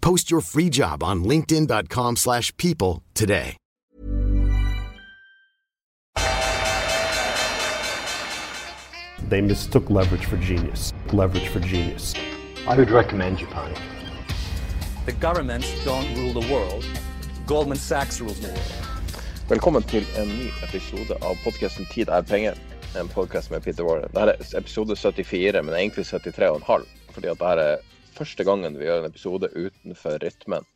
Post your free job on linkedin.com/people slash people today. They mistook leverage for genius. Leverage for genius. I would recommend Japan. The governments don't rule the world. Goldman Sachs rules the world. Velkommen til en ny episode av podkasten 'Tid er penger'. En podkast med Peter Warren. Dette er episode 74, men egentlig 73,5. Fordi at dette er første gangen vi gjør en episode utenfor rytmen.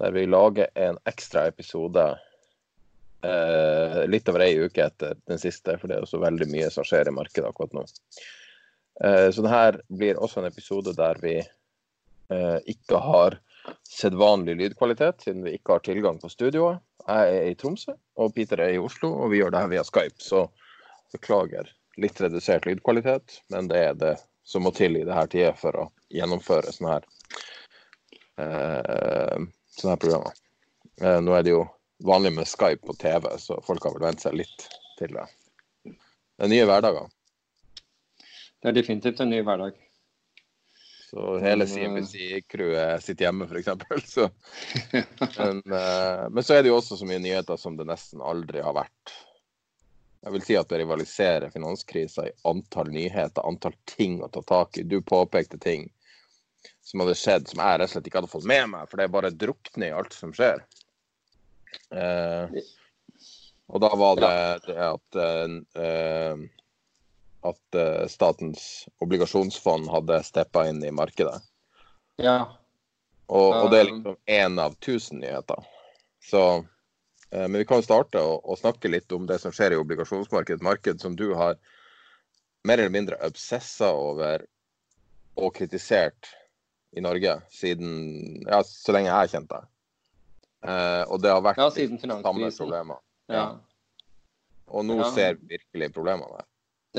Der vi lager en ekstra episode eh, litt over ei uke etter den siste. For det er også veldig mye som skjer i markedet akkurat nå. Eh, så dette blir også en episode der vi eh, ikke har sedvanlig lydkvalitet, siden vi ikke har tilgang på studioet. Jeg er i Tromsø, og Peter er i Oslo, og vi gjør det her via Skype. Så beklager litt redusert lydkvalitet, men det er det som må til i det her tida for å gjennomføre sånne her, eh, sånne her programmer. Eh, nå er det jo vanlig med Skype og TV, så folk har vel vent seg litt til det. Det er nye hverdager. Det er definitivt en ny hverdag. Så hele Men, CNBC-crewet sitter hjemme, f.eks. Så. Men, eh, men så er det jo også så mye nyheter som det nesten aldri har vært. Jeg vil si at det rivaliserer finanskrisa i antall nyheter, antall ting å ta tak i. Du påpekte ting som hadde skjedd som jeg rett og slett ikke hadde fått med meg, for det er bare drukner i alt som skjer. Eh, og da var det det at eh, at eh, statens obligasjonsfond hadde steppa inn i markedet. Ja. Og, og det er liksom én av tusen nyheter. Så, eh, men vi kan jo starte å, å snakke litt om det som skjer i obligasjonsmarkedet. Et marked som du har mer eller mindre obsessa over og kritisert i Norge siden ja, så lenge jeg har kjent deg. Eh, og det har vært Ja, siden samme problemer. Ja. Og nå Ja. ser vi virkelig problemene der.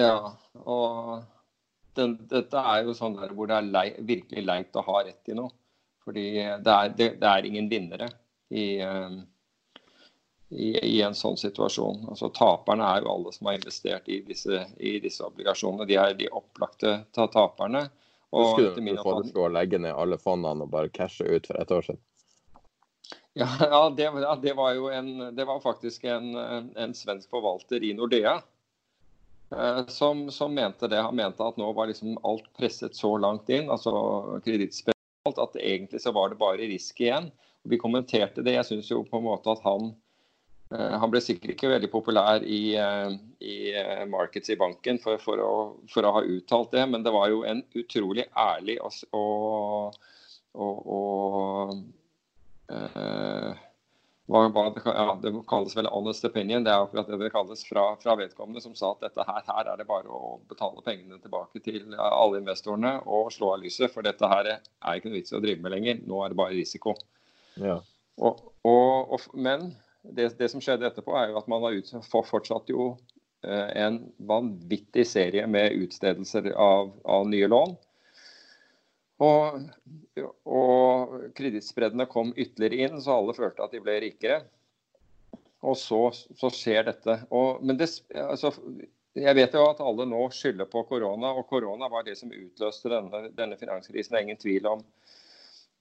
ja. Og den, dette er jo sånn der hvor det er lei, virkelig leit å ha rett i noe. Fordi det er, det, det er ingen vinnere i, eh, i, i en sånn situasjon. Altså Taperne er jo alle som har investert i disse, i disse obligasjonene. De er de opplagte ta taperne. Og skulle du foreslo å legge ned alle fondene og bare cashe ut for et år siden? Ja, ja, det, ja det var jo en Det var faktisk en, en svensk forvalter i Nordea eh, som, som mente det. Han mente at nå var liksom alt presset så langt inn, altså kredittspenn at egentlig så var det bare risk igjen. Vi kommenterte det. Jeg syns jo på en måte at han han ble sikkert ikke veldig populær i, eh, i eh, markets i banken for, for, å, for å ha uttalt det, men det var jo en utrolig ærlig og, og, og, eh, hva, hva det, ja, det kalles vel honest opinion. Det er akkurat det det kalles fra, fra vedkommende, som sa at dette her, her er det bare å betale pengene tilbake til alle investorene og slå av lyset. For dette her er ikke noe vits i å drive med lenger. Nå er det bare risiko. Ja. Og, men det, det som skjedde etterpå, er jo at man har ut, fortsatt jo eh, en vanvittig serie med utstedelser av, av nye lån. Og, og kredittspreddene kom ytterligere inn, så alle følte at de ble rikere. Og så, så skjer dette. Og, men det, altså, jeg vet jo at alle nå skylder på korona, og korona var det som utløste denne, denne finanskrisen. Det er ingen tvil om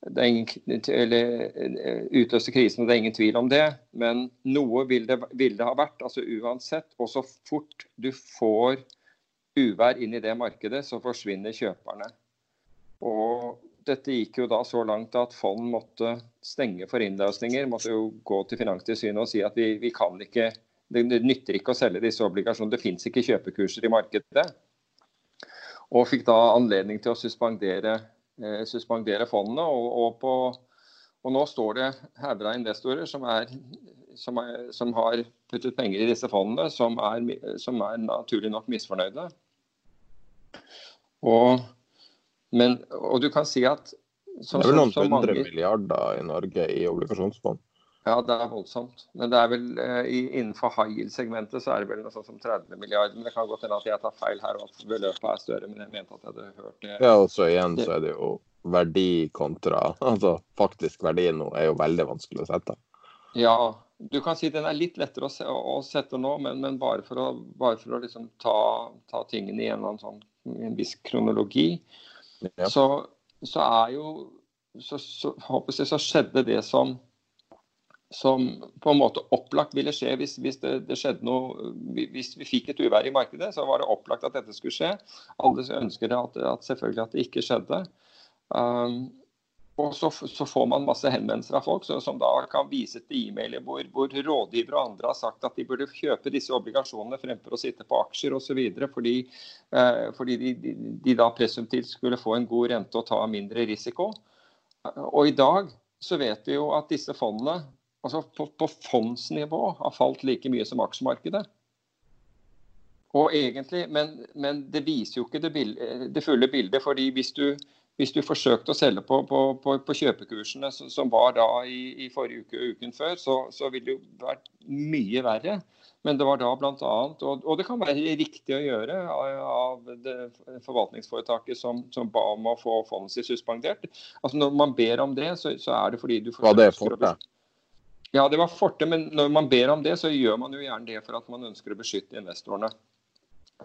det ingen, eller, eh, utløste krisen, og det er ingen tvil om det. Men noe vil det, vil det ha vært, altså uansett. Og så fort du får uvær inn i det markedet, så forsvinner kjøperne. Og dette gikk jo da så langt at fond måtte stenge for innløsninger. Måtte jo gå til Finanstilsynet og si at vi, vi kan ikke det, det nytter ikke å selge disse obligasjonene. Det fins ikke kjøpekurser i markedet. Og fikk da anledning til å suspendere, suspendere fondene. Og, og, på, og, nå står det hauger av investorer som, er, som, er, som, har puttet penger i disse fondene, som er, som er naturlig nok misfornøyde. Og, men, og du kan si at så, Det er vel noen hundre milliarder i Norge i obligasjonsfond? Ja, det er voldsomt. Men det er vel eh, innenfor high yield-segmentet så er det vel noe sånt som 30 milliarder. Men det kan godt hende at jeg tar feil her, og at beløpet er større. Men jeg mente at jeg hadde hørt det. Ja, og så igjen så er det jo verdi kontra Altså faktisk verdi nå er jo veldig vanskelig å sette. Ja, du kan si den er litt lettere å, se, å sette nå, men, men, bare for å, bare for å liksom ta, ta, tingene i en, sånn, en viss kronologi, ja. så, så, er jo så, så, jeg, så skjedde det som som på en måte opplagt ville skje hvis, hvis det, det, skjedde noe Hvis vi fikk et uvær i markedet, så var det opplagt at dette skulle skje. Alle ønsker at, at selvfølgelig at det ikke skjedde. Um, og så, så, får man masse henvendelser av folk så, som da kan vise til e-mailer hvor, hvor rådgivere og andre har sagt at de burde kjøpe disse obligasjonene fremfor å sitte på aksjer osv. Fordi, eh, fordi de, de, de da presumptivt skulle få en god rente og ta mindre risiko. Og i dag så vet vi jo at disse fondene altså på, på fondsnivå har falt like mye som aksjemarkedet. Og egentlig, men, men det viser jo ikke det, det, fulle bildet. fordi hvis du, hvis du forsøkte å selge på, på, på, kjøpekursene som var da i, i, forrige uke og uken før, så, så ville det jo vært mye verre. Men det var da bl.a. Og, og det kan være riktig å gjøre av det forvaltningsforetaket som, som ba om å få fondet sitt suspendert. Altså Når man ber om det, så, så er det fordi du forsøker det for det? Ja, det var Forte, men når man ber om det, så gjør man jo gjerne det for at man ønsker å beskytte investorene.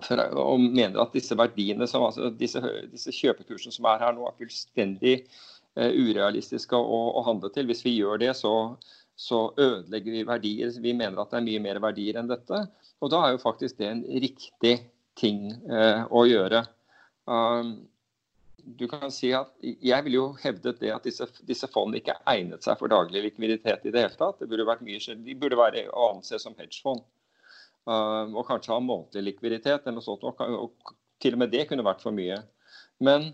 For, og mener at disse verdiene, som, altså disse, disse, kjøpekursene som er her nå, er fullstendig uh, urealistiske å, å, handle til. Hvis vi gjør det, så, så, ødelegger vi verdier. Vi mener at det er mye mer verdier enn dette. Og da er jo faktisk det en riktig ting uh, å gjøre. Um, du kan si at Jeg ville jo hevdet det at disse, disse fondene ikke egnet seg for daglig likviditet i det hele tatt. Det burde vært mye, de burde være å anse som hedgefond. Uh, og kanskje ha månedlig likviditet eller noe sånt. Og, og, til og med det kunne vært for mye. Men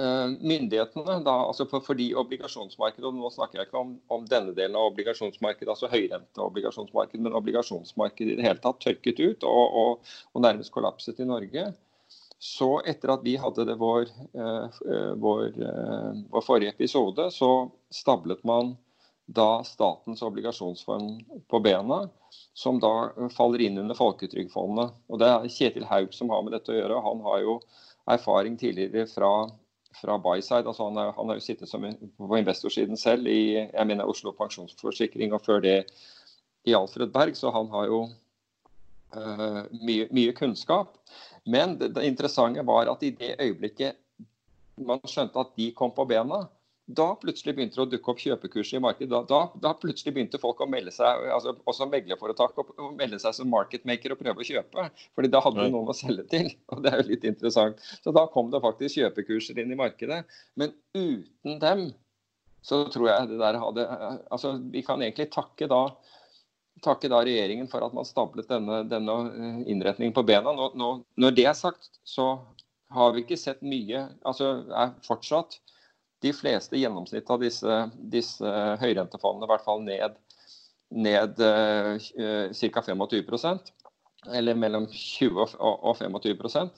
uh, myndighetene, da, altså for, fordi obligasjonsmarkedet, og nå snakker jeg ikke om, om denne delen av obligasjonsmarkedet, altså høyrenteobligasjonsmarkedet, men obligasjonsmarkedet i det hele tatt tørket ut og, og, og nærmest kollapset i Norge, så etter at vi hadde det vår, eh, eh, vår, eh, vår, forrige episode, så stablet man da Statens obligasjonsfond på bena, som da faller inn under Folketrygdfondet. Og Det er Kjetil Haug som har med dette å gjøre. Han har jo erfaring tidligere fra, fra Byside. altså han, er, han har jo sittet som, på investorsiden selv i jeg mener Oslo Pensjonsforsikring, og før det i Alfred Berg, så han har jo mye, mye kunnskap. Men det, det interessante var at i det øyeblikket man skjønte at de kom på bena, da plutselig begynte det å dukke opp kjøpekurs i markedet. Da, da, da, plutselig begynte folk å melde seg altså også meglerforetak å melde seg som marketmaker og prøve å kjøpe. fordi da hadde du noen å selge til. og Det er jo litt interessant. Så da kom det faktisk kjøpekurser inn i markedet. Men uten dem så tror jeg det der hadde altså Vi kan egentlig takke da takke da regjeringen for at man stablet denne, denne eh, innretningen på bena. Nå, nå, når det er sagt, så har vi ikke sett mye. Altså er fortsatt de fleste gjennomsnitt av disse, disse høyrentefondene i hvert fall ned, ned uh, ca. 25% Eller mellom 20 og 25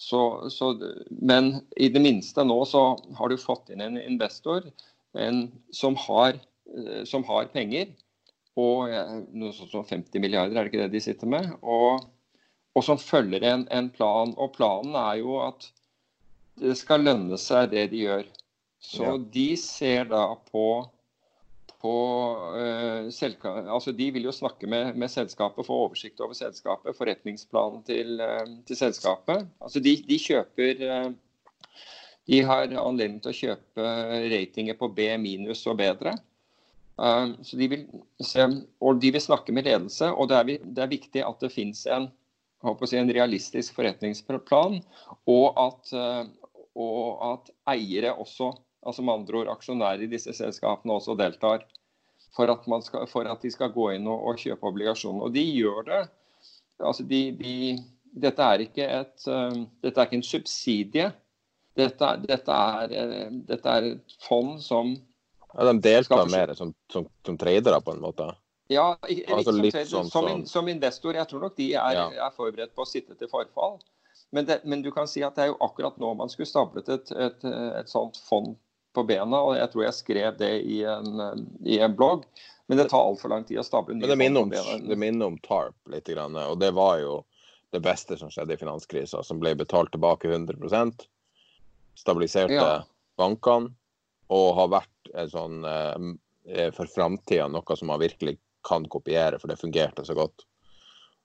så, så, Men i det minste nå så har du fått inn en investor en, som, har, uh, som har penger og noe sånt som 50 milliarder, er det ikke det de sitter med? Og, og som følger en, en, plan. Og planen er jo at det skal lønne seg, det de gjør. Så ja. de ser da på, på uh, altså De vil jo snakke med, med, selskapet, få oversikt over selskapet, forretningsplanen til, uh, til selskapet. Altså de, de kjøper uh, De har anledning til å kjøpe ratinger på B minus og bedre. Eh, så de vil se, og de vil snakke med ledelse, og det er, det er viktig at det finnes en, si, en, realistisk forretningsplan, og at, eh, og at eiere også, altså med andre ord aksjonærer i disse selskapene også deltar. For at, skal, for at de skal gå inn og, og, kjøpe obligasjoner. Og de gjør det. Altså de, de, dette, er et, uh, dette er ikke en subsidie. Dette, dette, er, dette er, et fond som ja, De deltar mer som, som, som tradere, på en måte? Ja, altså litt sånn, som, in, som, investor. Jeg tror nok de er, ja. er forberedt på å sitte til forfall. Men, det, men, du kan si at det er jo akkurat nå man skulle stablet et, et, et sånt fond på bena. og Jeg tror jeg skrev det i en, i en blogg. Men det tar altfor lang tid å stable nye det minner, om, det minner om TARP litt. Og det var jo det beste som skjedde i finanskrisa, som ble betalt tilbake 100 Stabiliserte ja. bankene og har vært en sånn eh, for framtida noe som man virkelig kan kopiere, for det fungerte så godt.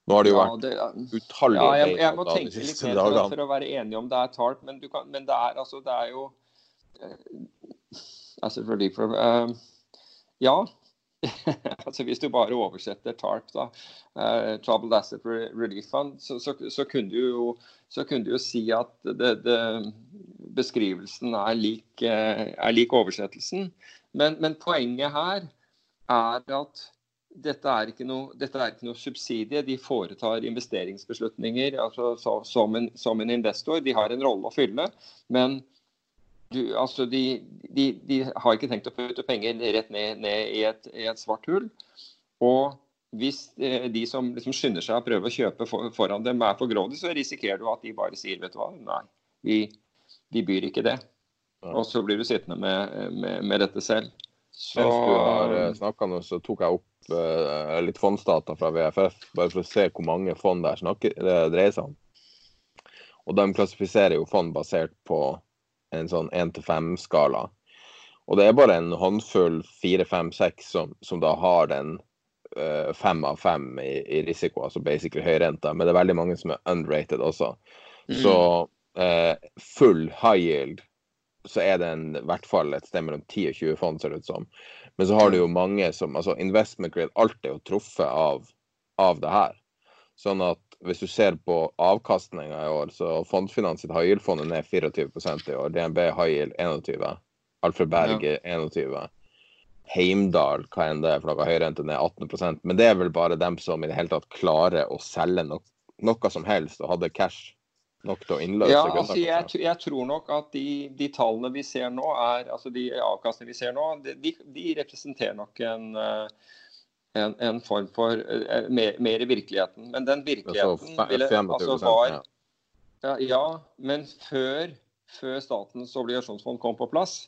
Nå har det jo ja, vært det, utallige ja, jeg, jeg må tenke litt mer for, for, å være enig om det er TARP, men, kan, men det, er, altså, det er jo altså for, uh, Ja. altså Hvis du bare oversetter TARP, da, uh, Troubled Asset Relief Fund, så, så, så, kunne du jo, så kunne du jo si at det, det, beskrivelsen er lik, uh, er lik oversettelsen. Men, men, poenget her er at dette er, noe, dette er, ikke noe, subsidie. De foretar investeringsbeslutninger altså, så, som, en, som, en, investor. De har en rolle å fylle. Men du, altså de, de, de, har ikke tenkt å putte penger rett ned, ned i, et, i, et, svart hull. Og hvis eh, de som liksom skynder seg å prøve å kjøpe for, foran dem, er for grådige, så risikerer du at de bare sier vet du hva, nei, vi, vi byr ikke det. Og så blir du sittende med, med, med dette selv. Så... Mens du har eh, snakka nå, så tok jeg opp uh, litt fondsdata fra VFF, bare for å se hvor mange fond det, snakker, det dreier seg om. Og de klassifiserer jo fond basert på en sånn 1-5-skala. Og det er bare en håndfull 4-5-6 som, som, da har den uh, av fem i, i, risiko, altså basically høyrenta. Men det er veldig mange som er unrated også. Mm. Så uh, full high yield så er det en, i hvert fall et sted mellom 10 og 20 fond, ser det ut som. Men så har du jo mange som altså Investment grade alt er jo truffet av, av det her. Sånn at hvis du ser på avkastninga i år, så Fondfinans sitt high yield-fond er ned 24 i år. DNB high 21. Alfred Berg ja. 21. Heimdal, hva enn det er, for noe høyrente ned 18% Men det er vel bare dem som i det hele tatt klarer å selge no noe som helst og hadde cash nok til å innløse ja, altså jeg, jeg, tror nok at de, de, tallene vi ser nå, er, altså de avkastningene vi ser nå, de, de representerer nok en uh, en, en form for uh, mer, mer, i virkeligheten. Men den virkeligheten ville, altså var ja, ja, men før, før, Statens obligasjonsfond kom på plass,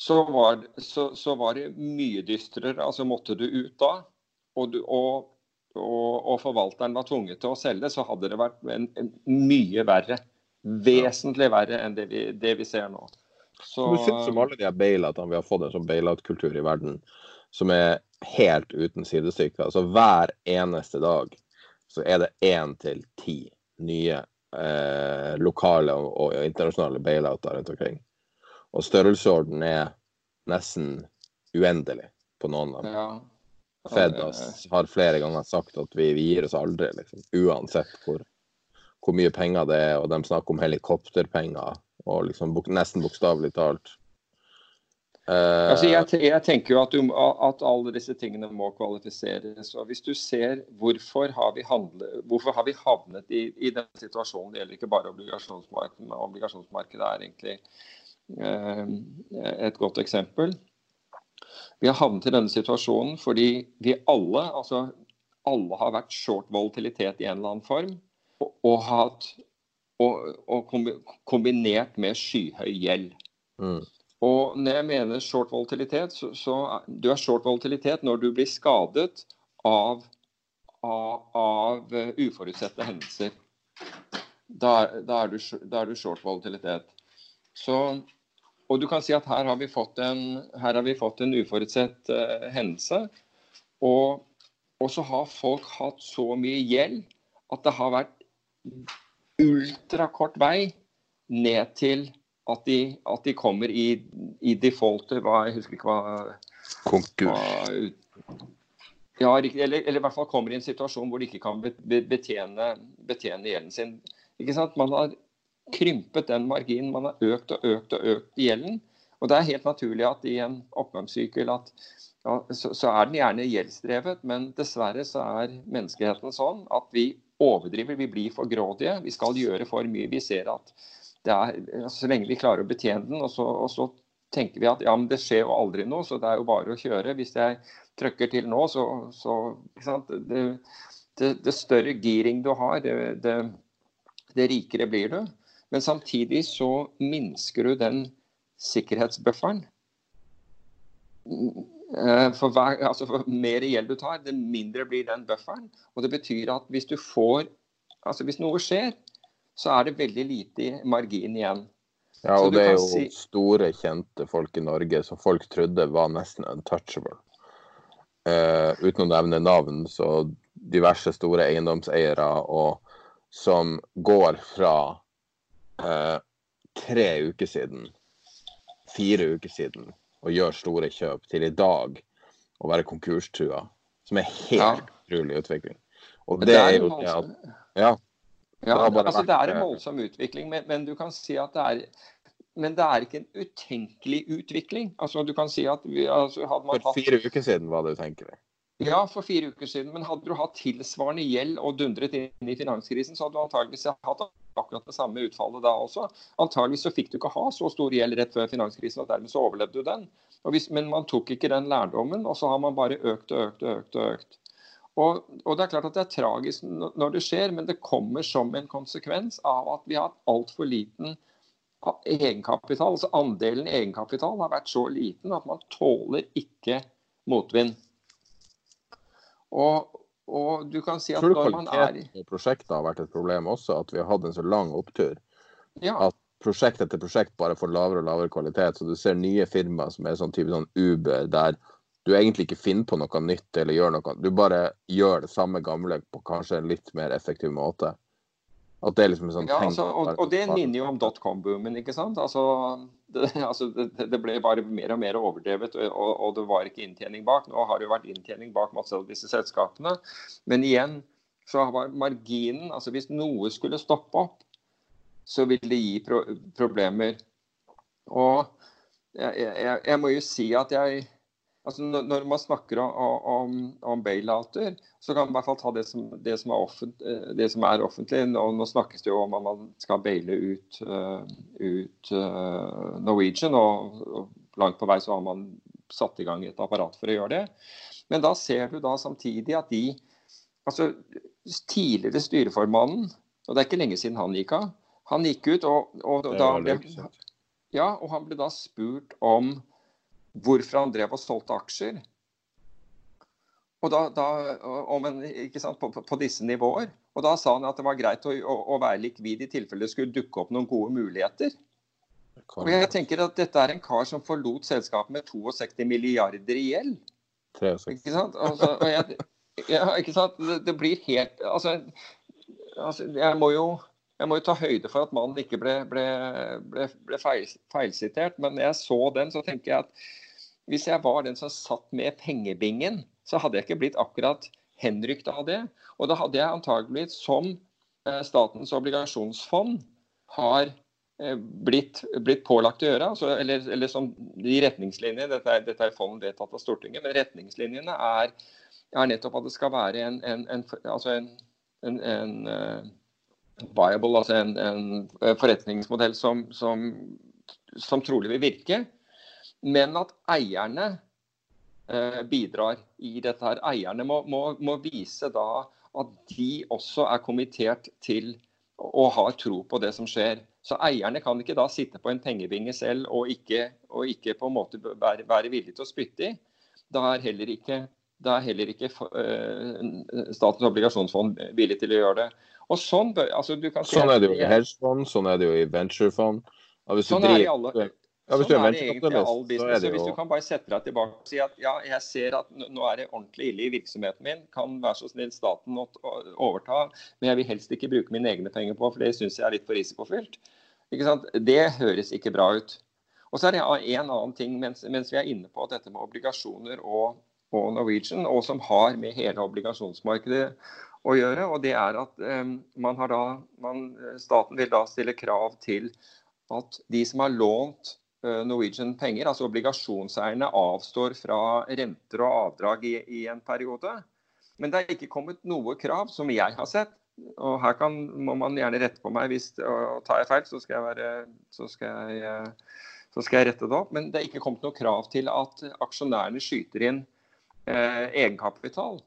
så var, så, så var det mye dystrere. Altså måtte du ut da, og, du, og, og, og, forvalteren var tvunget til å selge, så hadde det vært en, en mye verre. Vesentlig verre enn det vi, det vi ser nå. Så, du synes som alle de bailoutene vi har fått en sånn bailout-kultur i verden, som er helt uten sidestykke. Altså hver eneste dag så er det én til ti nye eh, lokale og, og, internasjonale bailouter rundt omkring. Og størrelsesorden er nesten uendelig på noen av dem. Ja. Fed har flere ganger sagt at vi, vi gir oss aldri, liksom, uansett hvor, hvor, mye penger det er. Og de snakker om helikopterpenger, og liksom, nesten bokstavelig talt Uh, altså jeg, jeg, tenker jo at, du, at, alle disse tingene må kvalifiseres. og Hvis du ser hvorfor har vi, handlet, hvorfor har vi havnet i, i den situasjonen, det gjelder ikke bare obligasjonsmarkedet, men obligasjonsmarkedet er egentlig uh, et godt eksempel. Vi har havnet i denne situasjonen fordi vi alle, altså alle har vært short volatilitet i en eller annen form, og, og, hatt, og, og kombinert med skyhøy gjeld. Mm. Og når jeg mener short volatilitet, så, så du er short volatilitet når du blir skadet av, av, av uh, uforutsette hendelser. Da, da, er du, da, er du, short volatilitet. Så, og du kan si at her har vi fått en, vi fått en uforutsett uh, hendelse. Og, og, så har folk hatt så mye gjeld at det har vært ultrakort vei ned til at de, at de kommer i, i default hva, Jeg husker ikke hva Konkurs. ja, eller, eller, i hvert fall kommer i en situasjon hvor de ikke kan betjene, betjene gjelden sin. Ikke sant? Man har krympet den marginen. Man har økt og økt og økt gjelden. Og det er helt naturlig at i en oppgangssykkel at ja, så, så, er den gjerne gjeldsdrevet, men dessverre så er menneskeheten sånn at vi overdriver, vi blir for grådige. Vi skal gjøre for mye. Vi ser at er, så lenge vi klarer å betjene den, og så, og så tenker vi at ja, men det skjer jo aldri noe, så det er jo bare å kjøre. Hvis jeg trykker til nå, så, så det, det, det, større giring du har, det, det, det rikere blir du. Men samtidig så minsker du den sikkerhetsbufferen. Eh, for, hver, altså for mer gjeld du tar, det mindre blir den bufferen. Og det betyr at hvis du får Altså hvis noe skjer, så er det veldig lite margin igjen. Ja, og det er jo si... store, kjente folk i Norge som folk trodde var nesten untouchable. Uh, uten å nevne navn, så diverse store eiendomseiere og som går fra uh, tre uker siden, fire uker siden, og gjør store kjøp, til i dag å være konkurstrua. Som er helt utrolig utvikling. Og det, det er, jo at Ja. Ja det, altså, det er en voldsom utvikling, men, men, du kan si at det er men det er ikke en utenkelig utvikling. Altså, du kan si at vi, altså, For fire hatt... uker siden var det utenkelig? Ja, for fire uker siden. Men hadde du hatt tilsvarende gjeld og dundret inn i finanskrisen, så hadde du antageligvis hatt akkurat det samme utfallet da også. Antageligvis så fikk du ikke ha så stor gjeld rett før finanskrisen, og dermed så overlevde du den. Hvis, men man tok ikke den lærdommen, og så har man bare økt og økt og økt. Og økt. Og, og, det er klart at det er tragisk når det skjer, men det kommer som en konsekvens av at vi har hatt altfor liten egenkapital. Altså andelen egenkapital har vært så liten at man tåler ikke motvind. Og, og du kan si at når man er i Tror du prosjektet har vært et problem også? At vi har hatt en så lang opptur? Ja. At prosjekt etter prosjekt bare får lavere og lavere kvalitet. Så du ser nye firmaer som er sånn type sånn Uber, der du egentlig ikke finner på noe nytt eller gjør noe. Du bare gjør det samme gamle på kanskje en litt mer effektiv måte. At det er liksom en sånn ja, altså, og, og, det minner jo om dotcom-boomen, ikke sant. Altså det, altså det, det, ble bare mer og mer overdrevet, og, og, det var ikke inntjening bak. Nå har det jo vært inntjening bak masse av disse selskapene. Men igjen så var marginen altså Hvis noe skulle stoppe opp, så vil det gi pro problemer. Og jeg, jeg, jeg, må jo si at jeg altså Når man snakker om, om, om bailouter, så kan man i hvert fall ta det som, det som, er, offent, eh, det som er, offentlig. Nå, nå, snakkes det jo om at man skal baile ut, uh, ut uh, Norwegian, og, og, langt på vei så har man satt i gang et apparat for å gjøre det. Men da ser du da samtidig at de altså Tidligere styreformannen, og det er ikke lenge siden han gikk av, han gikk ut, og, og da ble, ja, og han ble da spurt om hvorfor han drev og solgte aksjer. Og da, da en, sant, på, på, disse nivåer. Og da sa han at det var greit å, å, å være likvid i tilfelle det skulle dukke opp noen gode muligheter. Og jeg tenker at dette er en kar som forlot selskapet med 62 milliarder i gjeld. Ikke sant? Altså, jeg, ja, ikke sant? Det, det, blir helt altså, altså, jeg må jo jeg må jo ta høyde for at mannen ikke ble, ble, ble, ble feil, feilsitert. Men når jeg så den, så tenker jeg at hvis jeg var den som satt med pengebingen, så hadde jeg ikke blitt akkurat henrykt av det. Og da hadde jeg antagelig, som eh, Statens obligasjonsfond har eh, blitt, blitt pålagt å gjøre, altså, eller, eller, som de retningslinjene Dette er, dette er fond vedtatt av Stortinget, men retningslinjene er, er, nettopp at det skal være en, en, en, altså en, en uh, viable, altså en, forretningsmodell som, som, som trolig vil virke men at eierne eh, bidrar i dette. her. Eierne må, må, må, vise da at de også er kommittert til å ha tro på det som skjer. Så eierne kan ikke da sitte på en pengebinge selv og ikke, og ikke på en måte være, være villig til å spytte i. Da er heller ikke, da er heller ikke uh, Statens obligasjonsfond villig til å gjøre det. Og sånn, altså, sånn er det jo i hedgefond, sånn er det jo i venturefond. Sånn er det i alle, ja, sånn er det egentlig all business. Så hvis du kan bare sette deg tilbake og si at ja, jeg ser at nå er det ordentlig ille i virksomheten min, kan være så snill staten overta, men jeg vil helst ikke bruke mine egne penger på, for det syns jeg er litt for risikofylt. Det høres ikke bra ut. Og så er det en annen ting mens, mens, vi er inne på dette med obligasjoner og, og Norwegian, og som har med hele obligasjonsmarkedet å gjøre. og det er at um, man har da, man, Staten vil da stille krav til at de som har lånt uh, Norwegian penger, altså obligasjonseierne, avstår fra renter og avdrag i, i, en periode. Men det er ikke kommet noe krav, som jeg har sett. Og her kan, må man gjerne rette på meg hvis og tar jeg feil, så skal jeg, være, så skal jeg, så skal jeg rette det opp. Men det er ikke kommet noe krav til at aksjonærene skyter inn eh, egenkapital.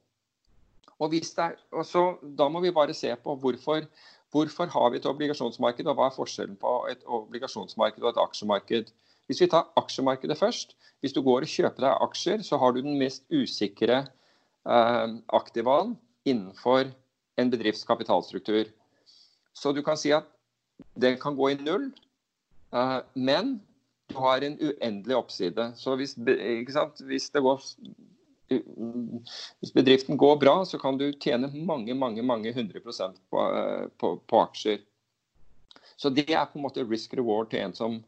Og, er, og Da må vi bare se på hvorfor, hvorfor har vi et obligasjonsmarked, og hva er forskjellen på et obligasjonsmarked og et aksjemarked. Hvis vi tar aksjemarkedet først. Hvis du går og kjøper deg aksjer, så har du den mest usikre eh, aktivaen innenfor en bedrifts kapitalstruktur. Så du kan si at det kan gå i null, eh, men du har en uendelig oppside. Så hvis, hvis det går hvis bedriften går bra, så kan du tjene mange mange, mange 100 på, eh, på, på aksjer. Så det er på en måte risk reward til en som,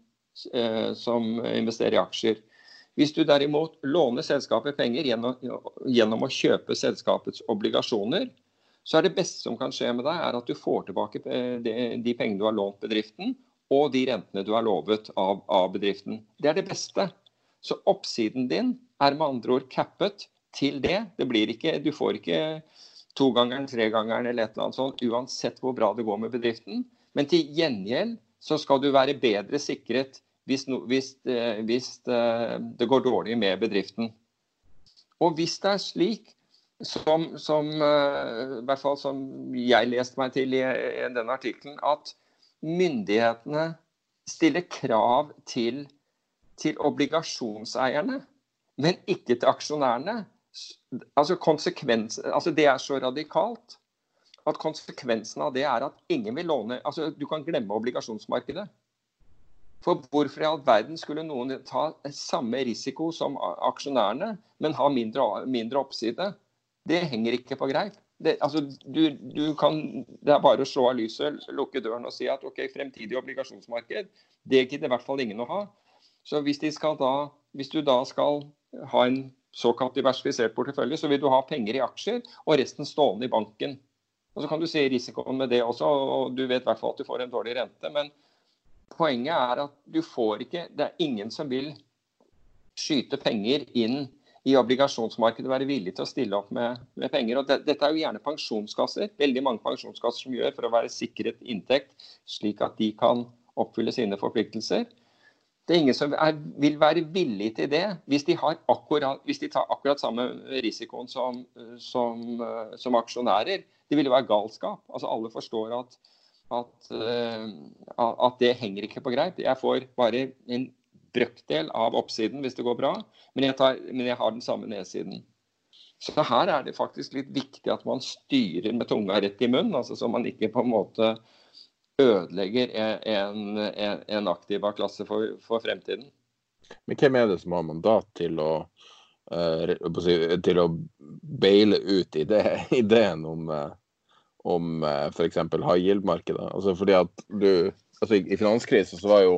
eh, som investerer i aksjer. Hvis du derimot låner selskapet penger gjennom, gjennom, å kjøpe selskapets obligasjoner, så er det beste som kan skje med deg, er at du får tilbake eh, de, de pengene du har lånt bedriften, og de rentene du har lovet av, av bedriften. Det er det beste. Så oppsiden din er med andre ord cappet til det. det blir ikke, du får ikke togangeren, tregangeren eller et eller annet sånt uansett hvor bra det går med bedriften. Men til gjengjeld så skal du være bedre sikret hvis, no, hvis, eh, hvis eh, det går dårlig med bedriften. Og hvis det er slik som, som, uh, i hvert fall som jeg leste meg til i, i denne artikkelen, at myndighetene stiller krav til, til obligasjonseierne men ikke til aksjonærene. Altså, altså Det er så radikalt at konsekvensen av det er at ingen vil låne altså Du kan glemme obligasjonsmarkedet. For hvorfor i all verden skulle noen ta samme risiko som aksjonærene, men ha mindre, mindre oppside? Det henger ikke på greip. Det, altså, du, du kan, det er bare å slå av lyset, lukke døren og si at ok, fremtidig obligasjonsmarked, det gidder i hvert fall ingen å ha. Så hvis, de skal da, hvis du da skal ha en såkalt diversifisert portefølje, så vil du ha penger i aksjer og resten stående i banken. Og Så kan du se risikoen med det også, og du vet i hvert fall at du får en dårlig rente. Men poenget er at du får ikke Det er ingen som vil skyte penger inn i obligasjonsmarkedet og være villig til å stille opp med, med penger. Og det, dette er jo gjerne pensjonskasser, veldig mange pensjonskasser som gjør for å være sikret inntekt, slik at de kan oppfylle sine forpliktelser. Det er ingen som er, vil være villig til det hvis de, akkurat, hvis de, tar akkurat samme risikoen som, som, som, aksjonærer. Det ville være galskap. Altså Alle forstår at, at, eh, at, det henger ikke på greip. Jeg får bare en brøkdel av oppsiden hvis det går bra, men jeg, tar, men jeg har den samme nedsiden. Så her er det faktisk litt viktig at man styrer med tunga rett i munnen, altså så man ikke på en måte ødelegger en, en, en aktiva klasse for, for, fremtiden. Men hvem er det som har mandat til å, uh, til å beile ut ideen om, uh, om eh, f.eks. high yield-markedet? Altså fordi at du, altså I, finanskrisen så var jo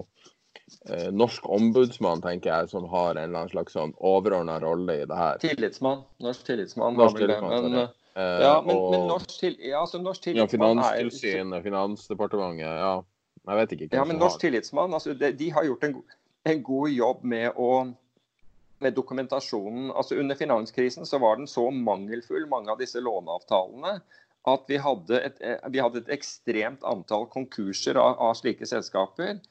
norsk ombudsmann, tenker jeg, som har en slags sånn overordna rolle i det her. Tillitsmann. Norsk tillitsmann. Norsk tillitsmann men, Eh, ja, men, og, men norsk, til, ja, altså norsk tillitsmann ja, Finanstilsynet, Finansdepartementet, ja. Jeg vet ikke. Ja, men Norsk tillitsmann altså, de, de, har gjort en, en, god jobb med å med dokumentasjonen. Altså Under finanskrisen så var den så mangelfull, mange av disse låneavtalene, at vi hadde et, eh, vi hadde et ekstremt antall konkurser av, av slike selskaper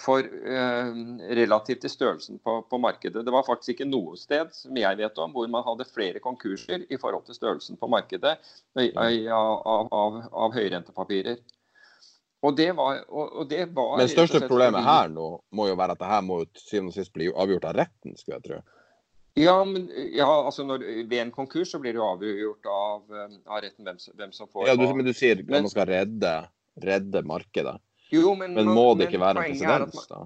for eh, relativt til størrelsen på, på, markedet. Det var faktisk ikke noe sted som jeg vet om, hvor man hadde flere konkurser i forhold til størrelsen på markedet av, av, av høyrentepapirer. Og det var, og det var Men største problemet her nå må jo være at det her må siden og sist bli avgjort av retten, skulle jeg tro. Ja, men ja, altså når, ved en konkurs så blir det jo avgjort av, av retten hvem, hvem, som får Ja, du, Men du sier at man skal redde, redde markedet. Jo, men, men, må det ikke være en presedens, da?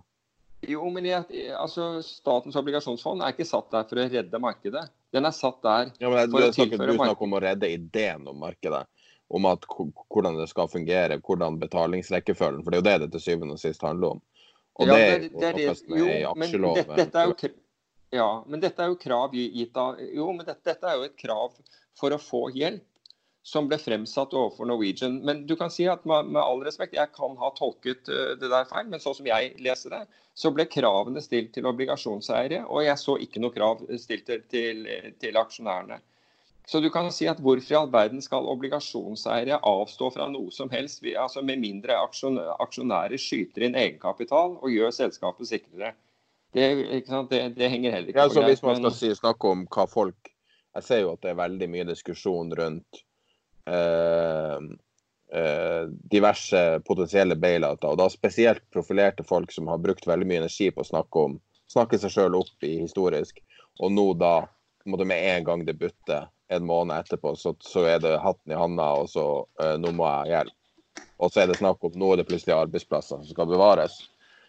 Jo, men jeg, altså, Statens obligasjonsfond er ikke satt der for å redde markedet. Den er satt der ja, men, for å tilføre Du snakker om å redde ideen om markedet. Om at, hvordan det skal fungere, hvordan betalingsrekkefølgen For det er jo det det til syvende og sist handler om. Og ja, det, det, det, det, jo, i aksjeloven. Men dette, jo, ja, men dette er jo krav gitt av Jo, men dette, dette er jo et krav for å få hjelp. Som ble fremsatt overfor Norwegian. Men du kan si at med, med all respekt, jeg kan ha tolket uh, det der feil, men sånn som jeg leser det, så ble kravene stilt til obligasjonseiere, og jeg så ikke noe krav stilt til, til, til aksjonærene. Så du kan si at hvorfor i all verden skal obligasjonseiere avstå fra noe som helst, altså med mindre aksjonærer skyter inn egenkapital og gjør selskapet sikrere? Det, det, det henger heller ikke ja, greip. Hvis man skal si, snakke om hva folk Jeg ser jo at det er veldig mye diskusjon rundt eh, eh, diverse potensielle bailouter, og da spesielt profilerte folk som har brukt veldig mye energi på å snakke om snakke seg sjøl opp i historisk, og nå da med en gang det butter en måned etterpå, så, så er det hatten i handa, og så uh, nå må jeg hjelpe. Og så er det snakk om nå er det plutselig arbeidsplasser som skal bevares.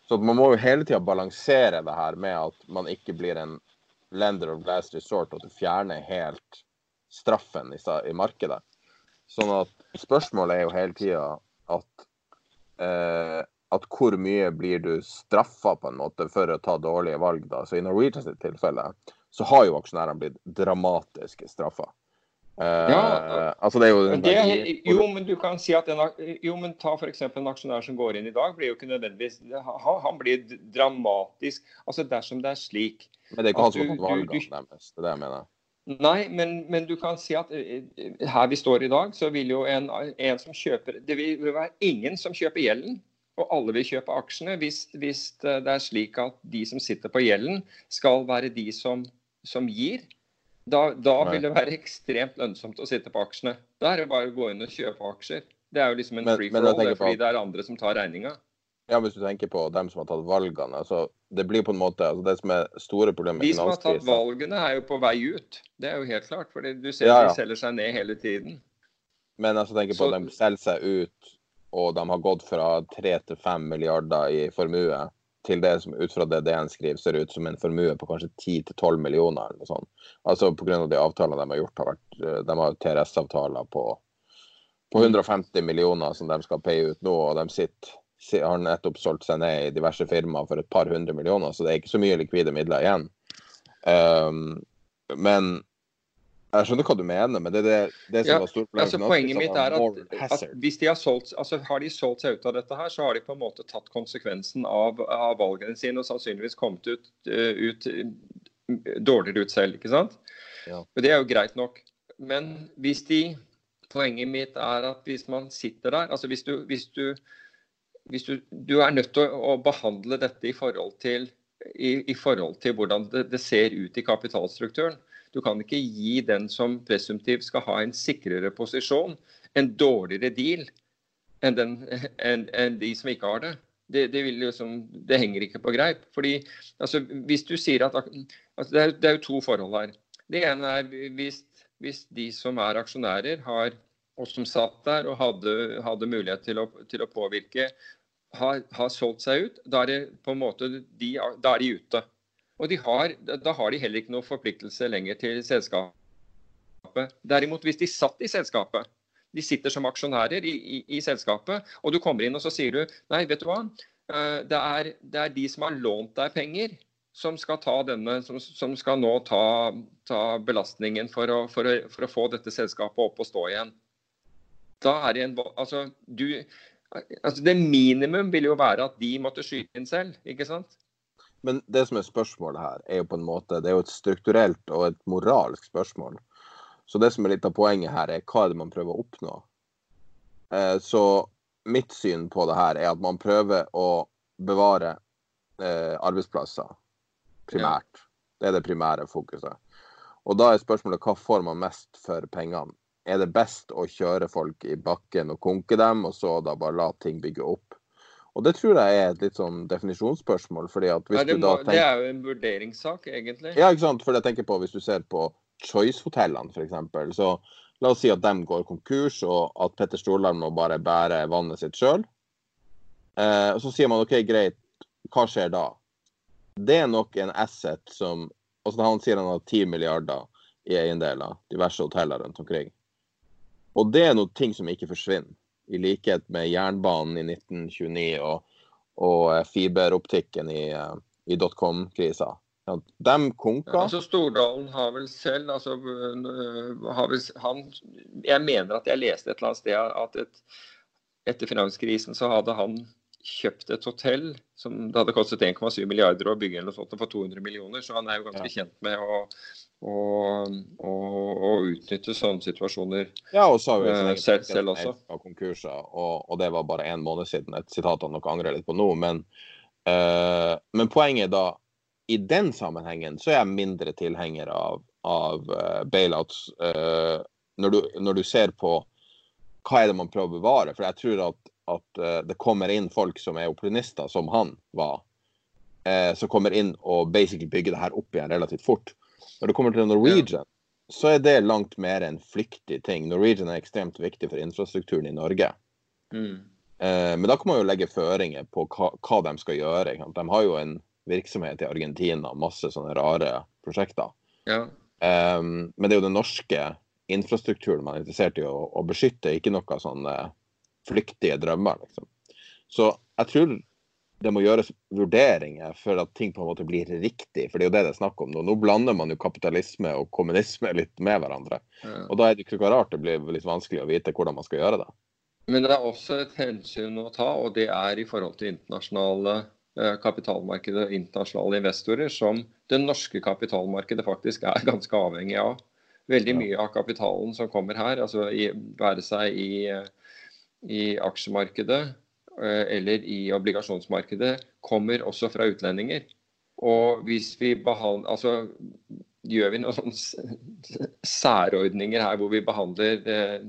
Så man må jo hele tida balansere det her med at man ikke blir en lender of last resort, og at du fjerner helt straffen i, i markedet. Sånn at spørsmålet er jo hele tida at eh, at hvor mye blir du straffa på en måte for å ta dårlige valg. da. Så I Norwegians tilfelle så har jo aksjonærene blitt dramatisk straffa. Uh, ja, altså det er jo, det, jo, men du kan si at en, jo, men ta f.eks. en aksjonær som går inn i dag. blir jo ikke nødvendigvis, Han, han blir dramatisk altså dersom det er slik. Men det er ikke han som har fått valgene deres. Det er det jeg mener. Nei, men, men, du kan si at eh, eh, her vi står i dag, så vil jo en, en som kjøper Det vil være ingen som kjøper gjelden. Og alle vil kjøpe aksjene hvis, hvis det er slik at de som sitter på gjelden, skal være de som som gir, da, da vil det være ekstremt lønnsomt å sitte på aksjene. Da er det bare å gå inn og kjøpe aksjer. Det er jo liksom en free for all, fordi det er andre som tar regninga. Ja, Hvis du tenker på dem som har tatt valgene. altså Det blir på en måte, altså det som er store problemet De som har tatt valgene, er jo på vei ut. Det er jo helt klart. for du ser ja, ja. de selger seg ned hele tiden. Men altså tenker på Så... at de selger seg ut, og de har gått fra 3 til 5 milliarder i formue til det som ut fra det DN skriver, ser ut som en formue på kanskje 10-12 millioner. eller noe sånt. Altså Pga. de avtalene de har gjort. Har vært, eh, de har TRS-avtaler på, på, 150 millioner som de skal paye ut nå. og de sitter, har nettopp solgt seg ned i diverse firmaer for et par hundre millioner, så det er ikke så mye likvide midler igjen. Um, men jeg skjønner hva du mener, men det er det, det som ja, var stort problem. Altså, poenget mitt er at, at, hvis de har solgt, altså, har de solgt seg ut av dette her, så har de på en måte tatt konsekvensen av, av valgene sine og sannsynligvis kommet ut, uh, ut dårligere ut selv. ikke sant? Ja. Og Det er jo greit nok. Men hvis de Poenget mitt er at hvis man sitter der altså hvis du, hvis du, hvis du, du er nødt til å, å behandle dette i forhold til, i, i forhold til hvordan det, det ser ut i kapitalstrukturen. Du kan ikke gi den som presumptivt skal ha en sikrere posisjon, en dårligere deal enn, den, enn, enn de som ikke har det. Det, det, liksom, det, henger ikke på greip. Fordi, altså, hvis du sier at altså, det, er, det, er, jo to forhold her. Det ene er hvis, hvis de som er aksjonærer, har, og som satt der og hadde, hadde mulighet til å, til å påvirke, har, har, solgt seg ut, da er, på en måte de, da er de ute. Og har, da har de heller ikke noe forpliktelse lenger til selskapet. Derimot, hvis de satt i selskapet, de sitter som aksjonærer i, i, i selskapet, og du kommer inn og så sier du nei, vet du hva, eh, det er, det er de som har lånt deg penger, som skal, denne, som, som skal nå ta, ta belastningen for å, for, å, for å, få dette selskapet opp og stå igjen. Da er det en altså, du, altså Det minimum vil jo være at de måtte skyte inn selv, ikke sant? Men det som er spørsmålet her, er jo på en måte Det er jo et strukturelt og et moralsk spørsmål. Så det som er litt av poenget her, er hva er det man prøver å oppnå? Eh, så mitt syn på det her er at man prøver å bevare eh, arbeidsplasser primært. Det er det primære fokuset. Og da er spørsmålet hva får man mest for pengene? Er det best å kjøre folk i bakken og konke dem, og så da bare la ting bygge opp? Og det tror jeg er et litt sånn definisjonsspørsmål. fordi at hvis ja, det, du da tenker... det er jo en vurderingssak, egentlig. Ja, ikke sant. For jeg tenker på hvis du ser på Choice-hotellene, f.eks. Så la oss si at de går konkurs, og at Petter Stordalen må bare bære vannet sitt sjøl. Eh, så sier man OK, greit, hva skjer da? Det er nok en asset som altså Han sier han har 10 milliarder i eiendeler, diverse hoteller rundt omkring. Og det er noe ting som ikke forsvinner i likhet med jernbanen i 1929 og, og eh, fiberoptikken i, eh, i dotcom-krisa. De konka. Ja, altså Stordalen har vel selv altså, har vel, han, Jeg mener at jeg leste et eller annet sted at et, etter finanskrisen så hadde han kjøpt et hotell som det hadde kostet 1,7 milliarder å bygge eller sånt for 200 millioner, så han er jo ganske ja. kjent med å, å, og, og, utnytte sånne situasjoner ja, og så har vi uh, selv, selv også. Konkurser, og, og, det var bare én måned siden. Et sitat han nok angrer litt på nå. Men, uh, men poenget da i den sammenhengen så er jeg mindre tilhenger av, av uh, bailouts uh, når, du, når, du, ser på hva er det man prøver å bevare. For jeg tror at, at det kommer inn folk som er opportunister, som han var, som kommer inn og basically bygger det her opp igjen relativt fort. Når det kommer til Norwegian, ja. så er det langt mer en flyktig ting. Norwegian er ekstremt viktig for infrastrukturen i Norge. Mm. men da kan man jo legge føringer på hva, hva de skal gjøre. De har jo en virksomhet i Argentina, masse sånne rare prosjekter. Ja. Eh, men det er jo den norske infrastrukturen man er interessert i å, å beskytte, ikke noe sånne flyktige drømmer. Liksom. Så jeg tror det må gjøres vurderinger for at ting på en måte blir riktig. For det er jo det det er snakk om nå. Nå blander man jo kapitalisme og kommunisme litt med hverandre. Ja. Og da er det ikke så rart det blir litt vanskelig å vite hvordan man skal gjøre det. Men det er også et hensyn å ta, og det er i forhold til internasjonale Eh, kapitalmarkedet og internasjonale investorer, som det norske kapitalmarkedet faktisk er ganske avhengig av. Veldig mye av kapitalen som kommer her, altså i, være seg i, i aksjemarkedet eh, eller i obligasjonsmarkedet, kommer også fra utlendinger. Og hvis vi behandler Altså gjør vi noen særordninger her hvor vi behandler eh,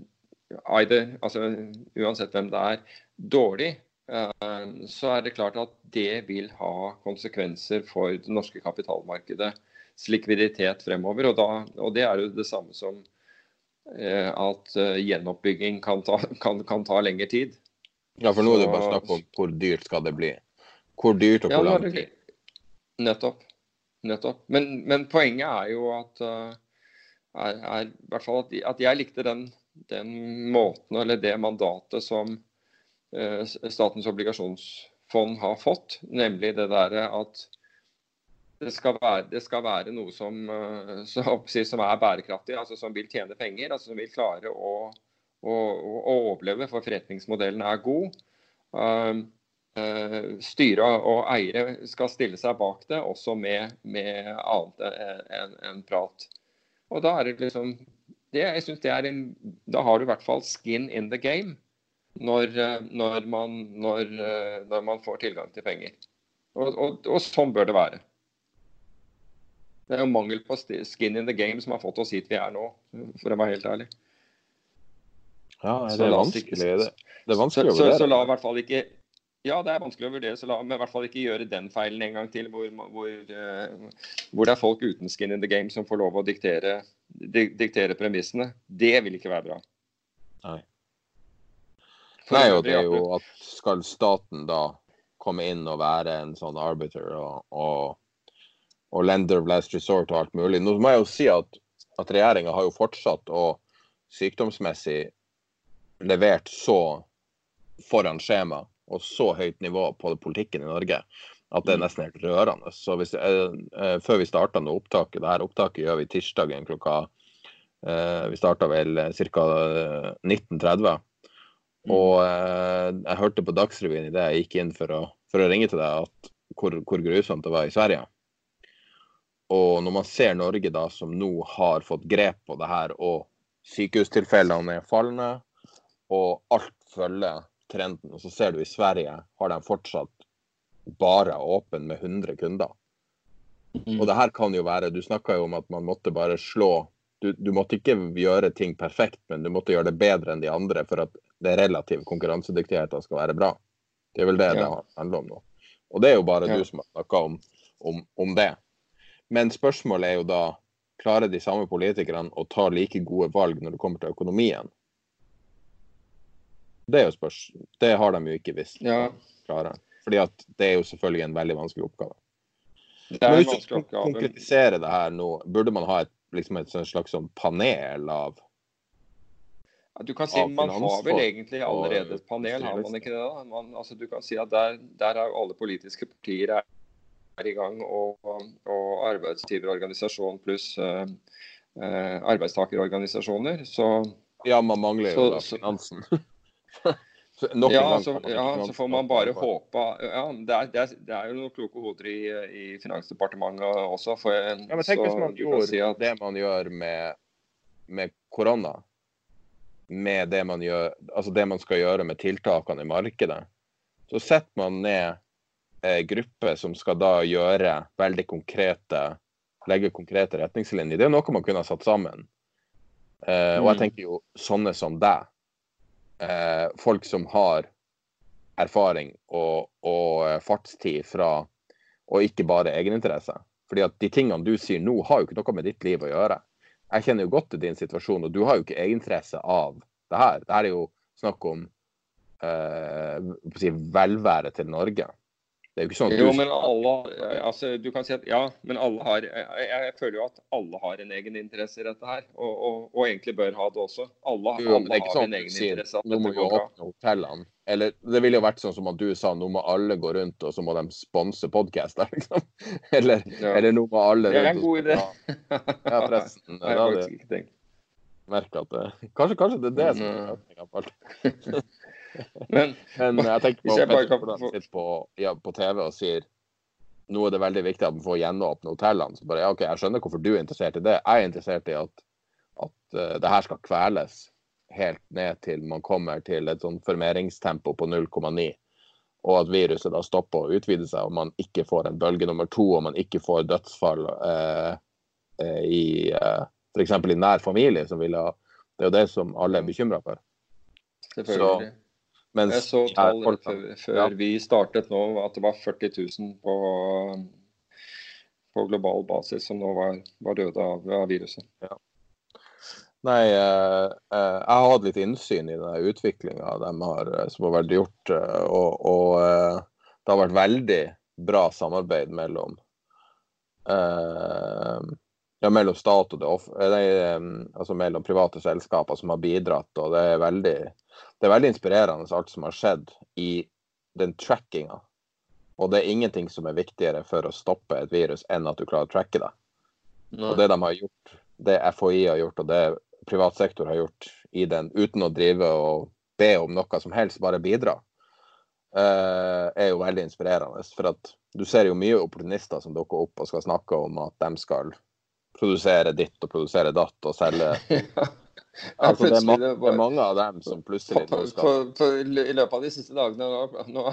either, altså uansett hvem det er, dårlig, Eh, så er det klart at det vil ha konsekvenser for det norske kapitalmarkedets likviditet fremover. Og, da, og det er jo det samme som eh, at eh, gjenoppbygging kan ta, kan, kan ta lengre tid. Ja, for nå er det bare snakk om hvor dyrt skal det bli. Hvor dyrt og hvor ja, lang tid. Nettopp. Nettopp. Men, men, poenget er jo at, er, er, i hvert fall at, at jeg likte den, den måten eller det mandatet som Eh, Statens obligasjonsfond har fått, nemlig det der at det skal, være, det skal være, noe som, eh, som, er bærekraftig, altså som vil tjene penger, altså som vil klare å, å, å overleve, for forretningsmodellen er god. Uh, uh, styre og eiere skal stille seg bak det, også med, med annet enn en prat. Og da er det liksom det, jeg synes det er en, Da har du i hvert fall skin in the game når, eh, når, man, når, eh, når, man, får tilgang til penger. Og, og, og, sånn bør det være. Det er jo mangel på skin in the game som har fått oss hit vi er nå, for å være helt ærlig. Ja, det er vanskelig, det, det er vanskelig å vurdere. Så, så, la i hvert fall ikke ja, det er vanskelig å vurdere, så la meg i hvert fall ikke gjøre den feilen en gang til, hvor, hvor, uh, hvor, det er folk uten skin in the game som får lov å diktere, diktere premissene. Det vil ikke være bra. Nei. Nei, og det er jo at skal staten da komme inn og være en sånn arbiter og, og, og lender of last resort og alt mulig. Nå må jeg jo si at, at regjeringa har jo fortsatt og sykdomsmessig levert så foran skjema og så høyt nivå på politikken i Norge at det er mm. nesten helt rørende. Så hvis, eh, eh, Før vi starta nå opptaket, det her opptaket gjør vi tirsdagen klokka eh, Vi starta vel ca. 19.30. Mm. Og eh, jeg hørte på Dagsrevyen idet jeg gikk inn for å, for å, ringe til deg, at hvor, hvor, grusomt det var i Sverige. Og når man ser Norge da, som nå har fått grep på det her, og sykehustilfellene er fallende, og alt følger trenden, og så ser du i Sverige har de fortsatt bare åpen med 100 kunder. Mm. Og det her kan jo være Du snakka jo om at man måtte bare slå du, du, måtte ikke gjøre ting perfekt, men du måtte gjøre det bedre enn de andre for at det relative konkurransedyktigheten skal være bra. Det er vel det ja. det handler om nå. Og det er jo bare ja. du som har snakka om, om, om, det. Men spørsmålet er jo da klarer de samme politikerne å ta like gode valg når det kommer til økonomien? Det er jo spørs. Det har de jo ikke visst ja. klare. Fordi at det er jo selvfølgelig en veldig vanskelig oppgave. Det er en vanskelig oppgave. konkretiserer det her nå, burde man ha et, liksom et slags sånn panel av du kan si Man har vel egentlig allerede et panel, har man ikke det? da? Man, altså, du kan si at der, der er alle politiske partier er i gang, og, og arbeidsgiverorganisasjon pluss uh, uh, arbeidstakerorganisasjoner. Så Ja, man mangler jo Så- da finansen. Nok ja, så, ja, så får man bare håpe ja, det, er, det, er, det er jo noen kloke hoder i, i Finansdepartementet også. For, Ja, men tenk så hvis man gjør gjorde si at- det man gjør med, med korona, med det man, gjør, altså det man skal gjøre med tiltakene i markedet. Så setter man ned en gruppe som skal da gjøre veldig konkrete legge konkrete retningslinjer. Det er noe man kunne ha satt sammen. Eh, og jeg Mm. tenker jo sånne som deg. Eh, folk som har erfaring og, og eh, fartstid fra og ikke bare egeninteresse. Fordi at de tingene du sier nå, har jo ikke noe med ditt liv å gjøre. Jeg kjenner jo godt til din situasjon, og du har jo ikke egeninteresse av det her. Det her er jo snakk om eh, hva skal jeg si, velvære til Norge. Det er jo ikke sånn at Jo, men alle altså, Du kan si at ja, men alle har Jeg, jeg føler jo at alle har en egen interesse i dette her. Og, og, og egentlig bør ha det også. Alle, Jo, alle har sånn en egen sier interesse nå må vi åpne hotellene. Eller det ville jo vært sånn som at du sa, nå må alle gå rundt og så må de sponse podkaster, liksom. Eller, Ja. eller nå må alle Det er en god idé. Ja, forresten. Det har jeg merker at det Kanskje, kanskje det er det som er løsninga på alt. Men Men jeg tenker på jeg bare på, på, ja, på TV og sier nå er det veldig viktig at man får gjenåpne hotellene. Så bare, ja, ok, Jeg skjønner hvorfor du er interessert i det. Jeg er interessert i at, at uh, det her skal kveles helt ned til man kommer til et sånn formeringstempo på 0,9. Og at viruset da stopper å utvide seg, og man ikke får en bølge nummer to, og man ikke får dødsfall uh, eh, i uh, f.eks. i nær familie. Som vil ha, det er jo det som alle er bekymra for. selvfølgelig. Mens Jeg så tall før, før ja. vi startet nå, at det var 40 000 på, på global basis som nå var, var døde av, av viruset. Nei, eh, eh, jeg har hatt litt innsyn i den utviklinga eh, som har vært gjort. eh, og, og det har vært veldig bra samarbeid mellom eh, ja, mellom stat og det off nei, eh, altså mellom private selskaper som har bidratt. og Det er veldig, det er veldig inspirerende alt som har skjedd i den trackinga. Og det er ingenting som er viktigere for å stoppe et virus enn at du klarer å tracke det. Og det de har gjort, det FHI har gjort, og det privat sektor har gjort i den, uten å drive og be om noe som helst, bare bidra, uh, er jo veldig inspirerende. For at du ser jo mye opportunister som dukker opp og skal snakke om at de skal produsere ditt og produsere datt og selge. Altså, det, er ma det er mange av dem som plutselig på, på, på, I løpet av de siste dagene nå, nå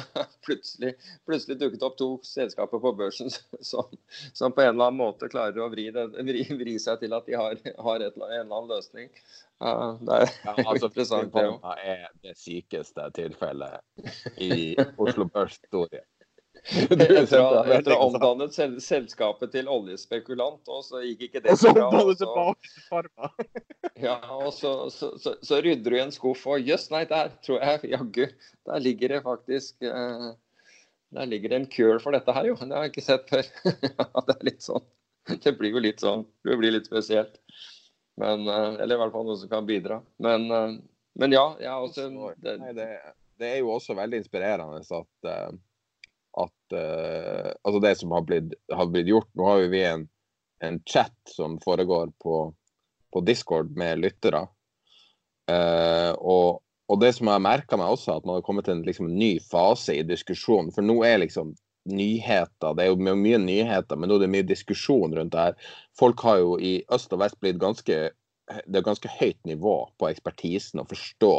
plutselig, plutselig dukket opp to selskaper på børsen som, som på en eller annen måte klarer å vri, det, vri, vri seg til at de har, har et, en eller annen løsning. Ja, det er ja, altså, interessant, det òg. Er det sykeste tilfellet i Oslo Børs-historie. Etter å ha- omdannet sel, selskapet til oljespekulant, og så gikk ikke det så bra. og så- tilbake til Ja, og så, så, så, så rydder du i en skuff, og jøss, nei, der tror jeg jaggu Der ligger det faktisk eh, Der ligger det en cure for dette her, jo. Det har jeg ikke sett før. ja, det er litt sånn. Det blir jo litt sånn. Det blir litt spesielt. Men, eh, eller i hvert fall noe som kan bidra. Men, eh, men ja, jeg har også det, Nei, det, det er jo også veldig inspirerende at, eh, at uh, Altså det som har blitt, har blitt gjort Nå har jo vi en, en chat som foregår på, på Discord med lyttere. Uh, og, og det som jeg merka meg også, at man har kommet til en liksom, ny fase i diskusjonen. For nå er liksom nyheter Det er jo mye nyheter, men nå er det mye diskusjon rundt det her. Folk har jo i øst og vest blitt ganske Det er ganske høyt nivå på ekspertisen å forstå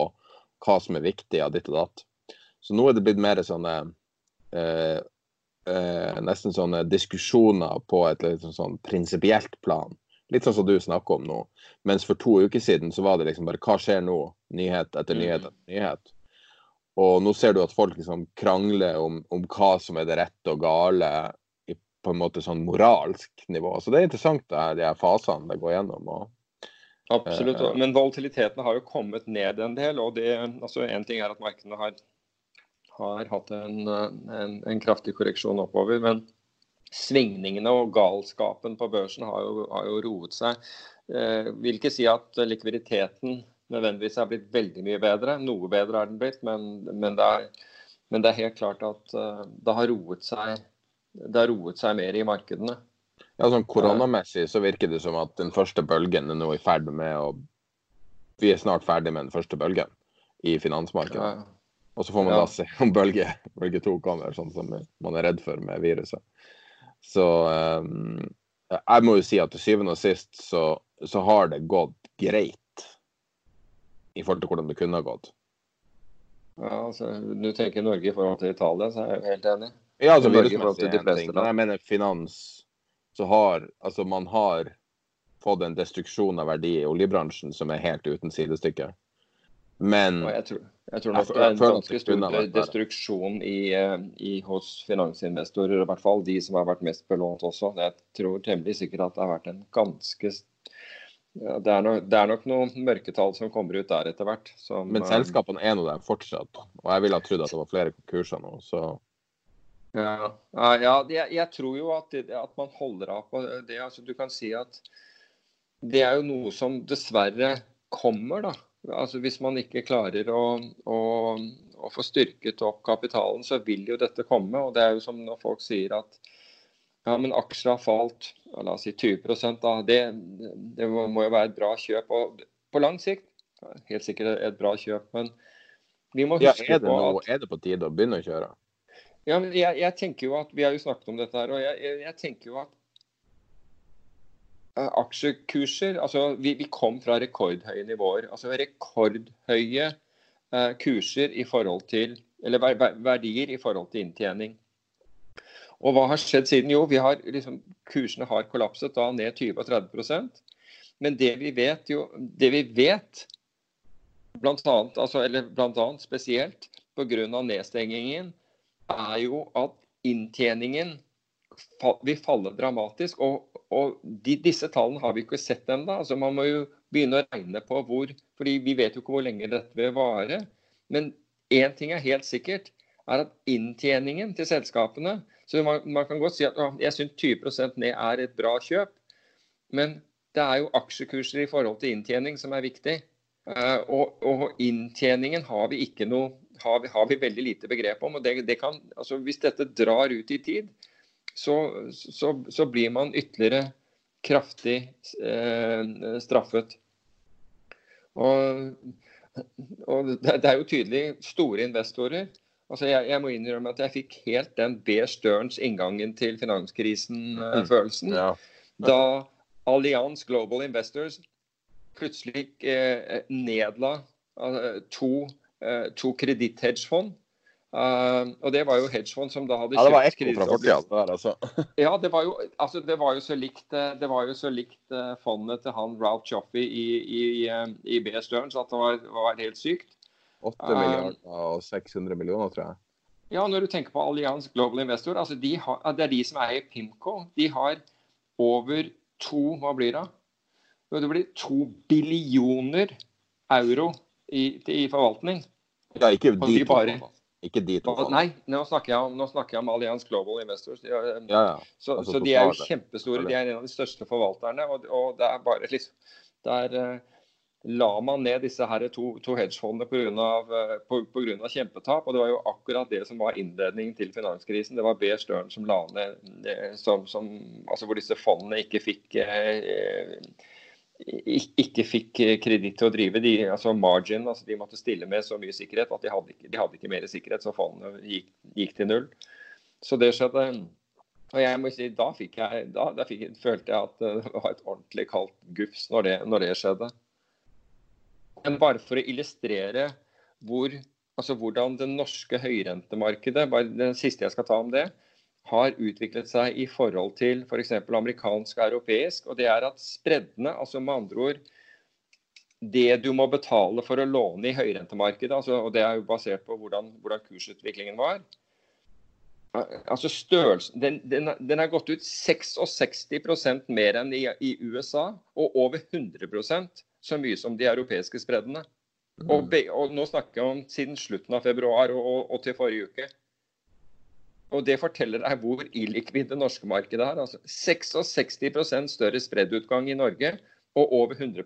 hva som er viktig av ditt og datt. Så nå er det blitt mer sånne eh, eh, Nesten sånne diskusjoner på et litt sånn, sånn prinsipielt plan. Litt sånn som du snakker om nå. Mens for to uker siden så var det liksom bare hva skjer nå? Nyhet etter nyhet etter nyhet. Og nå ser du at folk liksom krangler om, om hva som er det rette og gale i på en måte sånn moralsk nivå. Så det er interessant det her, de her fasene det går gjennom. og Absolutt. Eh, Men volatiliteten har jo kommet ned en del. og det, altså En ting er at markedene har, har hatt en, en, en kraftig korreksjon oppover. Men svingningene og galskapen på børsen har jo, har jo roet seg. Eh, vil ikke si at likviditeten nødvendigvis er blitt veldig mye bedre. Noe bedre er den blitt, men, men, det, er, men det er helt klart at eh, det har roet seg det har roet seg mer i markedene. Ja, sånn Koronamessig så virker det som at den første bølgen er nå i ferd med å Vi er snart ferdig med den første bølgen i finansmarkedet. Ja. Og så får man Ja. da se om bølge, bølge to kommer, sånn som man er redd for med viruset. Så um, jeg må jo si at til syvende og sist så, så har det gått greit i forhold til hvordan det kunne ha gått. Ja, altså, Du tenker Norge i forhold til Italia, så er jeg helt enig. Ja, altså virusmessig er en ting, men jeg mener finans så har altså man har fått en destruksjon av verdi i oljebransjen som er helt uten sidestykke. Men jeg tror, jeg tror nok det er en ganske stor destruksjon i, eh, i, hos finansinvestorer, i hvert fall de som har vært mest belånt også. Jeg tror temmelig sikkert at det har vært en ganske ja, det, er nok, det er nok noen mørketall som kommer ut der etter hvert. Som, Men eh, selskapene er nå der fortsatt. Og jeg ville ha trodd at det var flere konkurser nå, så Ja, ja, jeg, jeg tror jo at, at man holder av på det. Altså, du kan si at det er jo noe som dessverre kommer, da. Altså, hvis man ikke klarer å, å, å få styrket opp kapitalen, så vil jo dette komme. Og det er jo som når folk sier at ja, men aksjer har falt la oss si 20 da. Det, det må jo være et bra kjøp. Og på lang sikt helt sikkert et bra kjøp, men vi må ja, huske er, det på nå, at er det på tide å begynne å kjøre? ja, men jeg, jeg tenker jo at, Vi har jo snakket om dette her, og jeg, jeg, jeg tenker jo at aksjekurser altså vi, vi kom fra rekordhøye nivåer. altså Rekordhøye eh, kurser i forhold til eller ver, ver, verdier i forhold til inntjening. Og hva har skjedd siden? Jo, har, liksom, kursene har kollapset da ned 20-30 Men det vi vet, jo, det vi vet blant annet, altså, eller blant annet spesielt pga. nedstengingen, er jo at inntjeningen vil falle dramatisk. Og, og de, disse tallene har vi ikke sett ennå. Altså, man må jo begynne å regne på hvor fordi vi vet jo ikke hvor lenge dette vil vare. Men én ting er helt sikkert, er at inntjeningen til selskapene så man, man kan godt si at jeg syns 20% ned er et bra kjøp, men det er jo aksjekurser i forhold til inntjening som er viktig. Uh, og, og inntjeningen har vi ikke noe har vi, har vi veldig lite begrep om. og det, det kan, altså Hvis dette drar ut i tid, så, så, så blir man ytterligere kraftig eh, straffet. Og, og det, er jo tydelig store investorer. Altså jeg, jeg, må innrømme at jeg fikk helt den B. Sterns inngangen til finanskrisen-følelsen. Ja. Da Allianz Global Investors plutselig eh, nedla eh, to, eh, to kreditthedgefond. Uh, og det var jo hedgefond som da hadde ja, det var kjøpt ekko fra fortida. det der, Altså. Ja, det var jo, altså, det var jo så likt, eh, det var jo så likt eh, fondet til han Ralph Joffey i, i, i B. Stearns at det var, var helt sykt. 8 milliarder milliarder og 600 millioner, tror jeg. Ja, når du tenker på Allianz Global Investor, altså de har, det er de som eier Pimco. De har over to Hva blir det? Det blir to billioner euro i, i forvaltning. Ja, ikke de de bare-. Ikke de to. Nei, nå snakker jeg om, nå snakker jeg om Allianz Global Investors. De, har- Ja, ja. Så, Altså så de er jo kjempestore. De er en av de største forvalterne. Og, og det er bare liksom Der eh, la man ned disse her to, to hedgefondene pga. På, på grunn av kjempetap. Og det var jo akkurat det som var innledningen til finanskrisen. Det var B. Stern som la ned det, som, som, altså hvor disse fondene ikke fikk eh, ikke fikk kreditt til å drive. De, altså margin, altså de måtte stille med så mye sikkerhet at de hadde ikke, de hadde ikke mer sikkerhet, så fondene gikk, gikk til null. Så det skjedde. Og jeg må si, Da, jeg, da, da fikk, følte jeg at det var et ordentlig kaldt gufs når det, når det skjedde. Men bare for å illustrere hvor, altså hvordan det norske høyrentemarkedet bare det siste jeg skal ta om det, har utviklet seg i forhold til f.eks. For amerikansk og europeisk. og det er at Spreddene, altså med andre ord det du må betale for å låne i høyrentemarkedet, altså, og det er jo basert på hvordan, hvordan kursutviklingen var altså størrelsen, den, den, den er gått ut 66% mer enn i, i USA, og over 100% så mye som de europeiske spreddene. Og, og nå snakker jeg om siden slutten av februar og, og, og til forrige uke. Og Det forteller deg hvor illikvid det norske markedet er. altså 66% større spreddutgang i Norge og over 100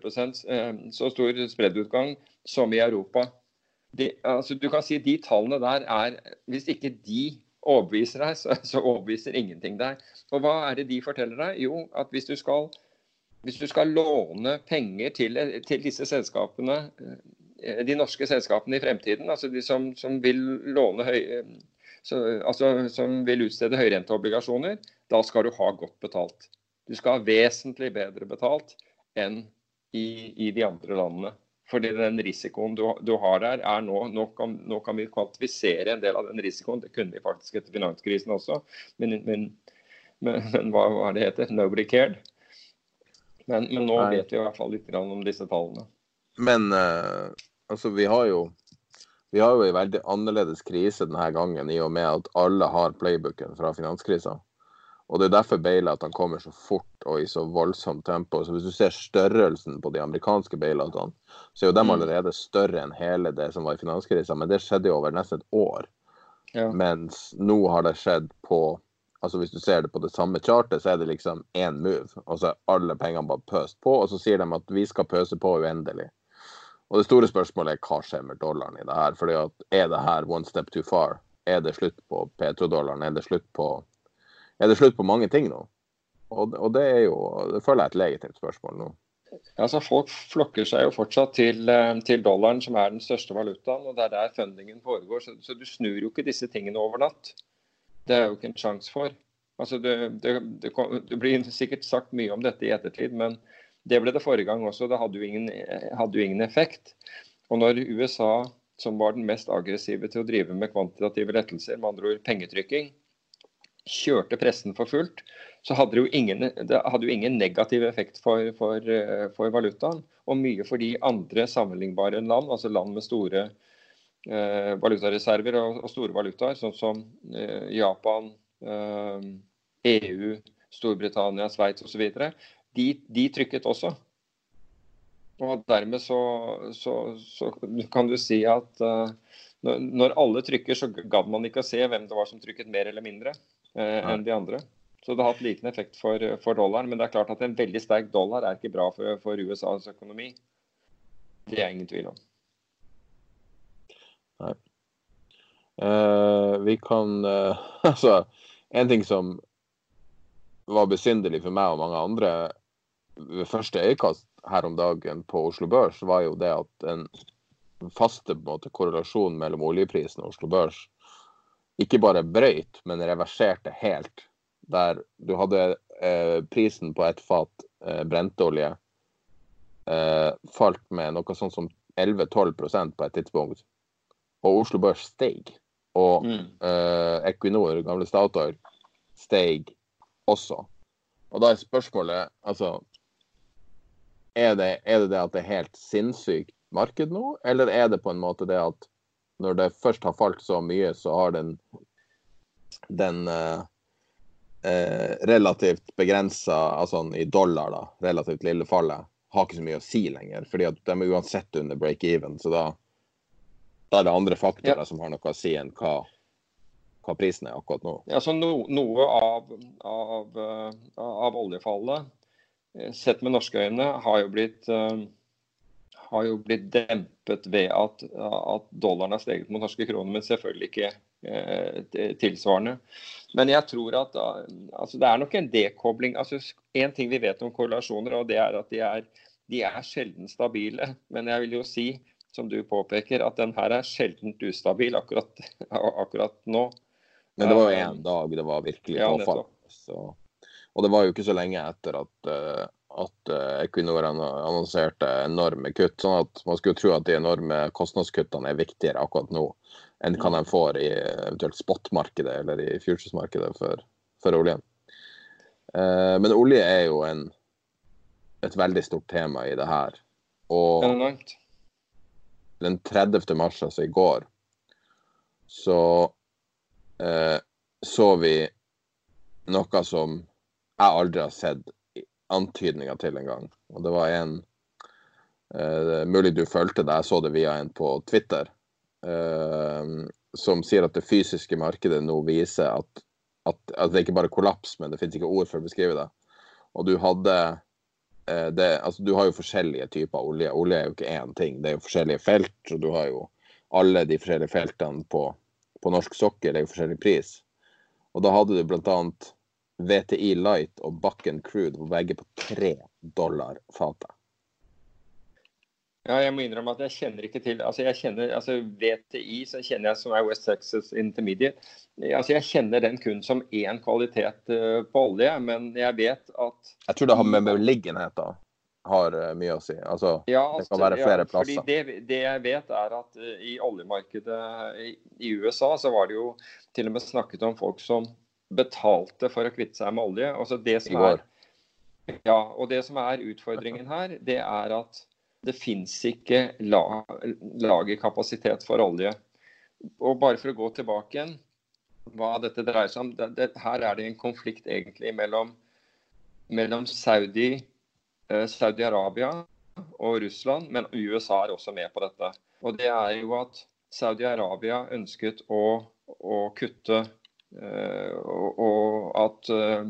eh, så stor spreddutgang som i Europa. De, altså, du kan si De tallene der er Hvis ikke de overbeviser deg, så, så, overbeviser ingenting deg. Og hva er det de forteller deg? Jo, at hvis du skal, hvis du skal låne penger til, til, disse selskapene, eh, de norske selskapene i fremtiden, altså de som, som vil låne høy, så, altså, som vil utstede høyrenteobligasjoner, da skal du ha godt betalt. Du skal ha vesentlig bedre betalt enn i, i de andre landene. Fordi den risikoen du, du har der, er nå, nå kan, nå kan, vi kvantifisere en del av den risikoen. Det kunne vi faktisk etter finanskrisen også. Men, men, men, men hva, hva det heter? Nobody cared. Men, nå Nei. vet vi i hvert fall litt om disse tallene. Men uh, altså, vi har jo vi har jo en veldig annerledes krise denne gangen i og med at alle har playbooken fra finanskrisa. Og Det er derfor bailoutene kommer så fort og i så voldsomt tempo. Så Hvis du ser størrelsen på de amerikanske bailoutene, så er jo de mm. allerede større enn hele det som var i finanskrisa. Men det skjedde jo over nesten et år. Ja. Mens nå har det skjedd på altså Hvis du ser det på det samme chartet, så er det liksom én move. Og så er alle pengene bare pøst på, og så sier de at vi skal pøse på uendelig. Og det store spørsmålet er hva skjer med dollaren i det her? Fordi at Er det her one step too far? Er det slutt på petrodollaren? Er det slutt på det slutt på mange ting nå? Og, og det er jo, det føler jeg er et legitimt spørsmål nå. Altså, folk flokker seg jo fortsatt til, eh, til, dollaren, som er den største valutaen. og Det er der fundingen foregår. Så, så, du snur jo ikke disse tingene over natt. Det er jo ikke en sjanse for. Altså, det, det, det, det, blir sikkert sagt mye om dette i ettertid, men det ble det forrige gang også. Det hadde jo ingen, hadde jo ingen effekt. Og når USA, som var den mest aggressive til å drive med kvantitative lettelser, med andre ord pengetrykking, kjørte pressen for fullt, så hadde det jo ingen, det hadde jo ingen negativ effekt for, for, eh, for, valutaen. Og mye for de andre sammenlignbare land, altså land med store eh, valutareserver og, og, store valutaer, sånn som eh, Japan, eh, EU, Storbritannia, Sveits osv. De, de trykket også. Og dermed så, så, så kan du si at uh, når alle trykker, så gadd man ikke å se hvem det var som trykket mer eller mindre uh, enn de andre. Så det har hatt liten effekt for, for dollaren. Men det er klart at en veldig sterk dollar er ikke bra for, for USAs økonomi. Det er ingen tvil om. Nei. Uh, vi kan Altså, en ting som var besynderlig for meg og mange andre ved første øyekast her om dagen på Oslo Børs, var jo det at den faste måte, korrelasjonen mellom oljeprisen og Oslo Børs ikke bare brøyt, men reverserte helt. Der du hadde eh, prisen på et fat eh, brenteolje eh, falt med noe sånn som 11-12% på et tidspunkt. Og Oslo Børs steg. Og mm. Eh, Equinor, gamle Statoil, steg også. Og da er spørsmålet altså er det, er det det at det er helt sinnssykt marked nå, eller er det på en måte det at når det først har falt så mye, så har den, den eh, eh, relativt begrensa, altså i dollar, da, relativt lille fallet, har ikke så mye å si lenger. fordi at de er uansett under break-even. Så da, da, er det andre faktorer ja. som har noe å si enn hva, hva prisen er akkurat nå. Ja, så no, Noe av, av, uh, av, oljefallet, eh, sett med norske øyne, har jo blitt uh, har jo blitt dempet ved at, at dollaren har steget mot norske kroner, men selvfølgelig ikke eh, tilsvarende. Men jeg tror at altså, det er nok en dekobling. altså En ting vi vet om korrelasjoner, og det er at de er, de er sjelden stabile. Men jeg vil jo si, som du påpeker, at den her er sjeldent ustabil akkurat, akkurat nå. Men det var jo én dag det var virkelig påfall. Ja, og det var jo ikke så lenge etter at uh, at eh, Equinor annonserte enorme kutt. sånn at Man skulle tro at de enorme kostnadskuttene er viktigere akkurat nå enn hva de får i eventuelt spotmarkedet eller i futuresmarkedet for, for oljen. Eh, men olje er jo en, et veldig stort tema i det her. Og den 30. mars, altså i går, så eh, så vi noe som jeg aldri har sett antydninger til en gang. Og det var en uh, Mulig du fulgte det, jeg så det via en på Twitter. Uh, som sier at det fysiske markedet nå viser at, at, at det ikke bare er kollaps, men det finnes ikke ord for å beskrive det. Og du hadde uh, det, altså Du har jo forskjellige typer olje. Olje er jo ikke én ting, det er jo forskjellige felt. Og du har jo alle de forskjellige feltene på, på norsk sokkel er jo forskjellig pris. Og da hadde du bl.a. VTI Light og Bakken Crude var begge på tre dollar fatet. Ja, jeg må innrømme at jeg kjenner ikke til altså jeg kjenner, altså VTI så kjenner jeg som er West Texas Intermediate. Altså jeg kjenner den kun som én kvalitet uh, på olje, men jeg vet at Jeg tror det har med beliggenheter har uh, mye å si. Altså, ja, det kan være flere ja, plasser. Det, det, jeg vet, er at uh, i oljemarkedet i, i, USA så var det jo til og med snakket om folk som betalte for å kvitte seg med olje. Altså det som er, ja, og det som er utfordringen her, det er at det fins ikke la, lagerkapasitet for olje. Og bare for å gå tilbake igjen, hva dette dreier seg om. Det, det, her er det en konflikt egentlig mellom, mellom Saudi, eh, Saudi-Arabia og Russland, men USA er også med på dette. Og det er jo at Saudi-Arabia ønsket å, å kutte og, og at, eh,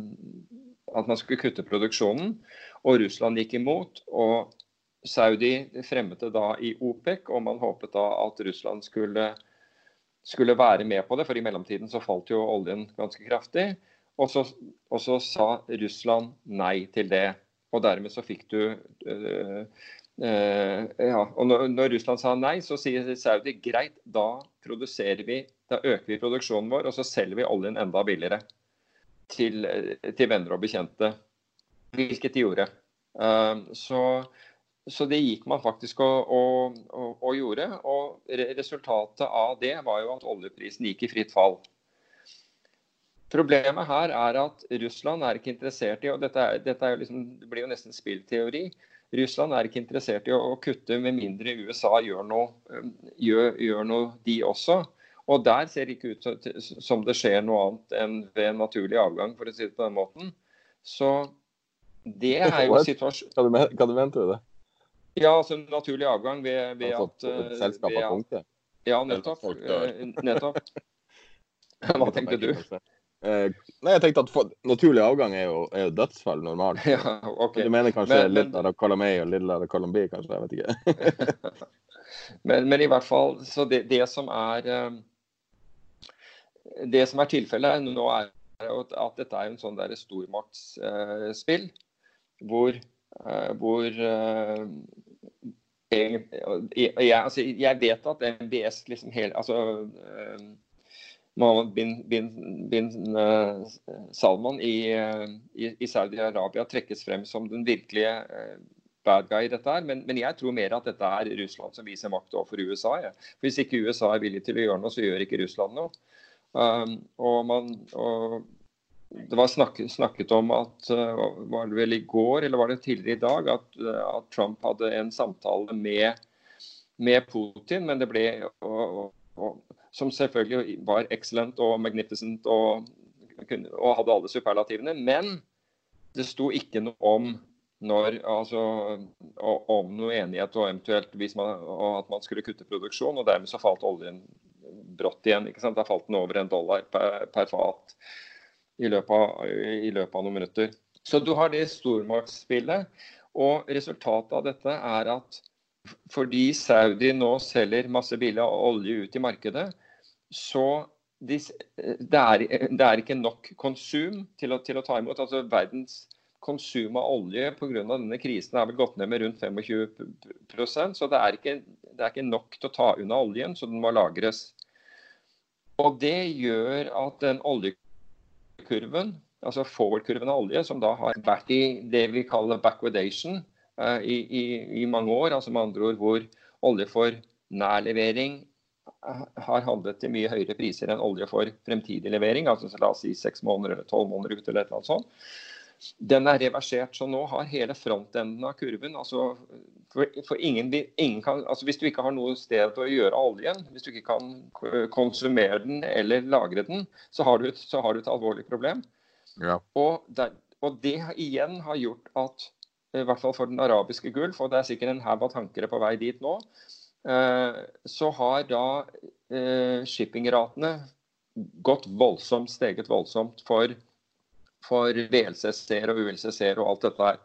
at man skulle kutte produksjonen. Og Russland gikk imot. og Saudi fremmet det da i OPEC, og man håpet da at Russland skulle, skulle være med på det. For i mellomtiden så falt jo oljen ganske kraftig. Og så, og så sa Russland nei til det. Og dermed så fikk du øh, ja, og når, når, Russland sa nei, så sier Saudi greit, da produserer vi, da øker vi produksjonen vår, og så selger vi oljen enda billigere til, til venner og bekjente. Hvilket de gjorde. Uh, så så det gikk man faktisk og, og, og, og, gjorde. Og resultatet av det var jo at oljeprisen gikk i fritt fall. Problemet her er at Russland er ikke interessert i og dette, er, dette er liksom, det blir jo nesten spillteori, Russland er ikke interessert i å, kutte med mindre USA gjør noe, gjør, gjør noe, de også. Og der ser det ikke ut som det skjer noe annet enn ved en naturlig avgang, for å si det på den måten. Så det er jo situasjonen Hva, hva mente du det? Ja, altså en naturlig avgang ved, ved altså, at uh, Selskapet har punktet? Ja, nettopp. Eh, nettopp. Hva tenkte du? Uh, nei, jeg tenkte at for, Naturlig avgang er jo, er jo dødsfall normalt. Ja, okay. Men du mener kanskje men, litt av Colomay og litt av Colombi, kanskje? Jeg vet ikke. men, men, i hvert fall, så det, det som er Det som er tilfellet nå, er at dette er en sånn stormaktsspill hvor Eh, hvor eh, jeg, altså, jeg, vet at MBS liksom hele altså, Mohammed bin, bin, bin uh, Salman i, uh, i, i Saudi-Arabia trekkes frem som den virkelige bad guy i dette her. Men, men, jeg tror mer at dette er Russland som viser makt overfor USA. Ja. Hvis ikke USA er villig til å gjøre noe, så gjør ikke Russland noe. Um, og, man, og det var snakket, snakket om at var det vel i går eller var det tidligere i dag at, at Trump hadde en samtale med, med Putin, men det ble og, og, Som selvfølgelig var excellent og magnificent og, og hadde alle superlativene. Men det sto ikke noe om når, altså, om noe enighet og eventuelt man, og at man skulle kutte produksjon. og Dermed så falt oljen brått igjen. ikke sant? Da falt den over en dollar per, per fat i løpet, av, i løpet av noen minutter. Så du har det stormaktsspillet. Og resultatet av dette er at fordi Saudi nå selger masse billig olje ut i markedet, så de, det, er, det, er, ikke nok konsum til å, til å ta imot. Altså Verdens konsum av olje pga. denne krisen er vel gått ned med rundt 25% så det er, ikke, det er ikke nok til å ta unna oljen, så den må lagres. Og Det gjør at den oljekurven, altså forward-kurven av olje, som da har vært i det vi kaller backwardation uh, i, i, i, mange år. altså med andre ord hvor olje får nærlevering eh, har handlet til mye høyere priser enn olje for fremtidig levering. altså La oss si seks måneder eller tolv måneder ut eller et eller annet sånt. Den er reversert, så nå har hele frontenden av kurven altså for, for ingen, ingen kan, altså Hvis du ikke har noe sted å gjøre oljen, hvis du ikke kan konsumere den eller lagre den, så har du, så har du et alvorlig problem. Ja. Og, der, og, det igjen har gjort at, i hvert fall for den arabiske gulf, og det er sikkert en haug av tankere på vei dit nå, så har da eh, shippingratene gått voldsomt, steget voldsomt for, for VLCC-er og ULCC-er og alt dette her.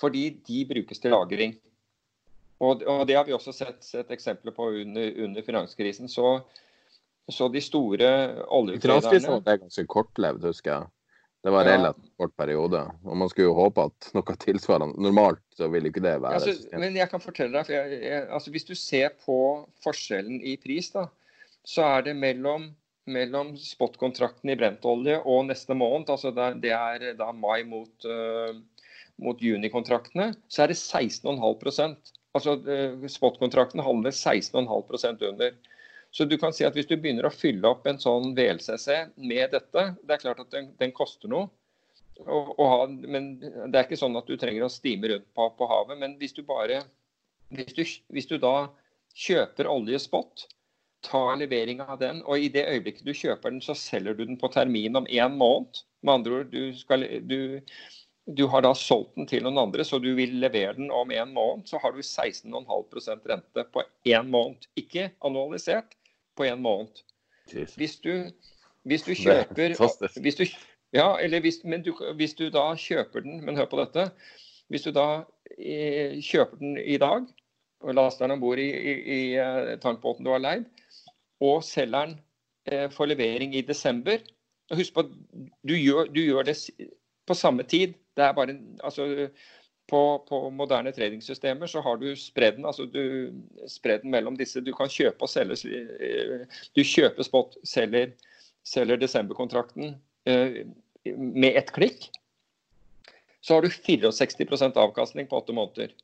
Fordi de brukes til lagring. Og, og, Det har vi også sett, sett eksempler på under, under finanskrisen. Så, så de store Finanskrisen oljetraderne er ganske kortlevd, husker jeg. Det var en relativt kort periode. Og man skulle jo håpe at noe tilsvarende Normalt så vil ikke det være altså. Men jeg kan fortelle deg, for jeg, jeg, altså, hvis du ser på forskjellen i pris, da, så er det mellom, mellom spot-kontrakten i brentolje og neste måned, altså det, det er da mai mot, uh, mot juni-kontraktene, så er det 16,5% Altså øh, spot-kontrakten handler 16,5% under. Så du kan si at hvis du begynner å fylle opp en sånn VLCC med dette, det er klart at den, den koster noe. Å, å ha, men det er ikke sånn at du trenger å stime rundt på, på havet. Men hvis du bare hvis du, hvis du da kjøper olje spot, tar levering av den, og i det øyeblikket du kjøper den, så selger du den på termin om én måned. Med andre ord, du, skal, du, du har da solgt den til noen andre, så du vil levere den om en måned. Så har du 16,5% rente på én måned. Ikke annualisert, på en måned. Hvis du, hvis du er kjøper hvis du, ja, eller hvis, men du, hvis du da kjøper den Men hør på dette. Hvis du da eh, kjøper den i dag og laster den om bord i, i, i eh, tankbåten du har leid, og selger den eh, for levering i desember og Husk på at du gjør, du gjør det på samme tid. Det er bare en- altså, på, på moderne tradingsystemer så har du spredden, altså du, spredden mellom disse. Du kan kjøpe og selge. eh, Du kjøper spot, selger, selger desemberkontrakten eh, med ett klikk. Så har du 64% avkastning på åtte måneder.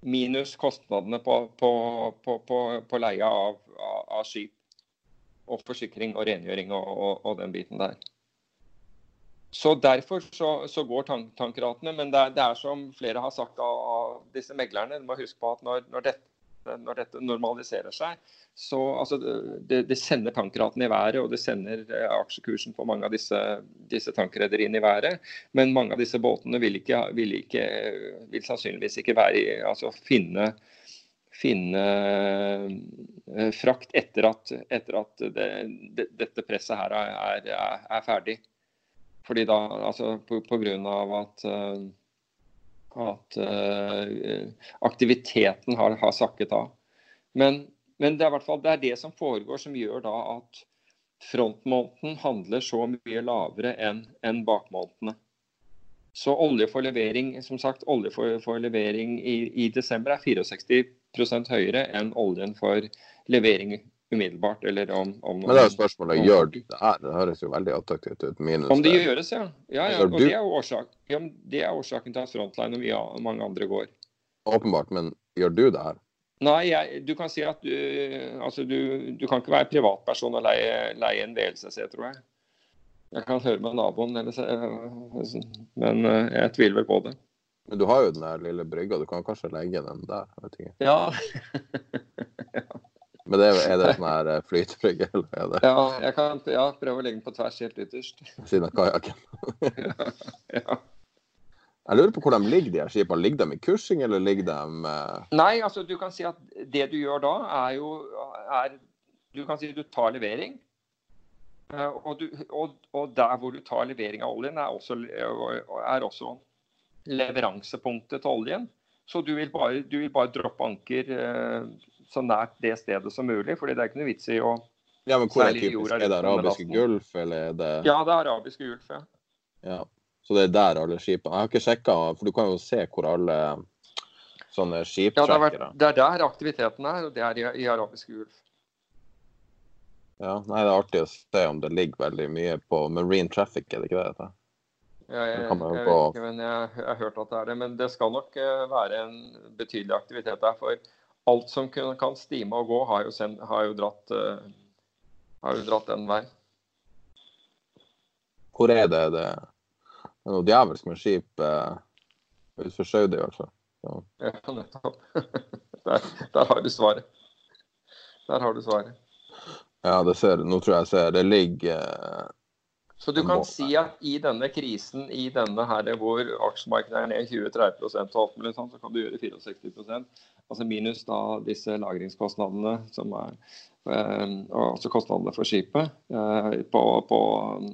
Minus kostnadene på, på, på, leie av, av, av skip. Og forsikring og rengjøring og, og, og den biten der. Så Derfor så, så går tank, tankratene. Men det er, det er som flere har sagt av, av disse meglerne, du må huske på at når, når, dette, når dette normaliserer seg, så altså, det, det sender tankratene i været, og det sender eh, aksjekursen på mange av disse, disse tankrederiene i været. Men mange av disse båtene vil, ikke, vil, ikke, vil sannsynligvis ikke være altså finne, finne eh, frakt etter at, etter at det, det, dette presset her er, er, er ferdig. Fordi da, altså på, på grunn av at, eh, at eh, aktiviteten har, har sakket av. Men, men det er hvert fall det, det som foregår som gjør da at frontmåneden handler så mye lavere enn en bakmånedene. Så olje for levering som sagt, olje for, for levering i, i desember er 64% høyere enn oljen for levering umiddelbart. eller om, om Men det er jo spørsmålet gjør du det her? Det høres jo veldig attraktivt ut. Minus Om det gjøres, ja. ja, ja og det er, årsak, ja, det er årsaken til at Frontline og mye, an- mange andre går. Åpenbart, men gjør du det her? Nei, jeg, du kan si at du, altså du, du kan ikke være privatperson og leie, leie en VLCC, tror jeg. Jeg kan høre med naboen, eller, men eh, jeg tviler vel på det. Men du har jo den der lille brygga, du kan kanskje legge den der? vet ikke. Ja, Men det er, det sånn her eh, flytebrygge, eller det ja jeg kan ja, prøve å legge den på tvers helt ytterst. siden av kajakken? Ja. Jeg lurer på hvor de ligger, de her skipene. Ligger de i kursing, eller ligger de eh, Nei, altså du kan si at det du gjør da, er jo er, Du kan si du tar levering. Eh, Og, du, og, og der hvor du tar levering av oljen, er også, er også leveransepunktet til oljen. Så du vil bare, du vil bare droppe anker eh, så nært det stedet som mulig. fordi det er ikke noe vits i å Ja, men hvor er typisk? Er det arabiske gulf, eller er det Ja, det er arabiske gulf, ja. Ja. Så det er der alle skipene Jeg har ikke sjekka, for du kan jo se hvor alle sånne ja det, er der aktiviteten er, og det er i, i arabiske gulf. Ja, nei, det er artig å se om det ligger veldig mye på marine traffic, er det ikke det? det heter? Ja, jeg, kan jeg vet ikke, men jeg, jeg har hørt at det er det. Men det skal nok eh, være en betydelig aktivitet der. For alt som kan stime og gå, har jo, send, har jo, dratt, uh, har jo dratt den veien. Hvor er det det det er noe djevelsk med skip uh, utenfor Saudi, i hvert fall. Ja, nettopp. Der, der har du svaret. Der har du svaret. ja, det ser Nå tror jeg jeg ser Det ligger eh, Så du kan si at i denne krisen, i denne her hvor aksjemarkedet er ned 20-30 og alt mulig sånn, så kan du gjøre 64 Altså minus da disse lagringskostnadene som er eh, Og også kostnadene for skipet eh, på, på um,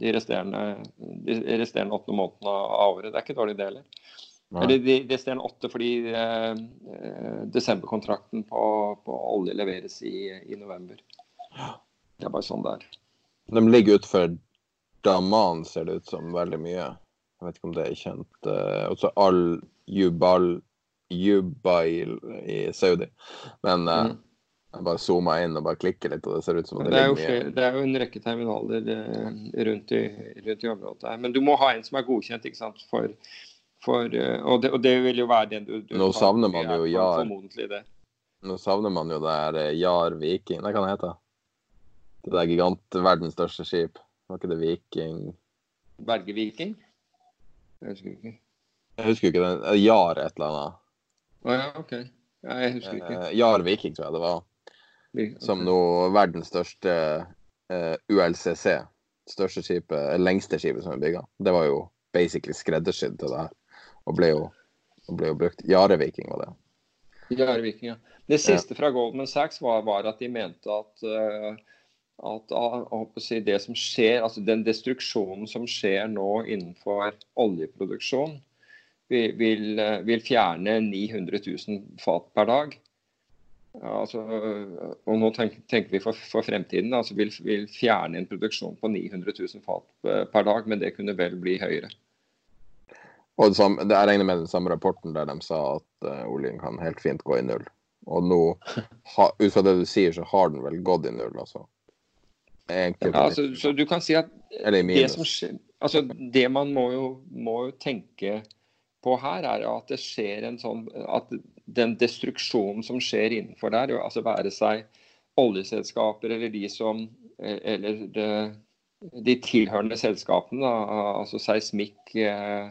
de resterende, de resterende åtte månedene av året. Det er ikke dårlig det heller. Eller de resterende åtte fordi eh, eh, desemberkontrakten på, på olje leveres i, i november. Det er bare sånn det er. De ligger utenfor Daman, ser det ut som, veldig mye. Jeg vet ikke om det er kjent. Eh, også Al-Jubal Jubail i Saudi. Men uh, mm. jeg bare zooma inn og bare klikker litt, og det ser ut som det, det, er jo flere, det er jo en rekke terminaler uh, rundt, i, rundt, i, området her. Men du må ha en som er godkjent, ikke sant. For, for, og, det, og, det, vil jo være den du, du Nå savner man jo Jar. Nå savner man jo det her Jar Viking. det kan det hete. det? Det er gigant, verdens største skip. Var ikke det Viking Berge-Viking? Jeg husker ikke. Jeg husker ikke den. Jar et eller annet. Å oh, ja, OK. Ja, jeg husker ikke. Eh, Jar Viking, tror jeg det var. Okay. Som nå verdens største uh, ULCC. Største skipet, lengste skipet som er bygga. Det var jo basically skreddersydd til det her. Og ble jo, og ble jo brukt. Jare Viking var det. Jare Viking, ja. Det siste fra Goldman Sachs var, var at de mente at uh, at det som skjer, altså den destruksjonen som skjer nå innenfor oljeproduksjon, vil, vil, vil fjerne 900 000 fat per dag. Altså, og nå tenker, vi for, for, fremtiden. altså vil, vil, fjerne en produksjon på 900 000 fat per dag, men det kunne vel bli høyere. Og det, samme, det Jeg regner med den samme rapporten der de sa at uh, oljen kan helt fint gå i null. Og nå, ha, ut fra det du sier, så har den vel gått i null, altså. Ja, altså, så du kan si at det som altså Det man må jo, må jo, tenke på her, er at det skjer en sånn At den destruksjonen som skjer innenfor der, altså være seg oljeselskaper eller de som Eller de, de tilhørende selskapene, altså seismikk, eh,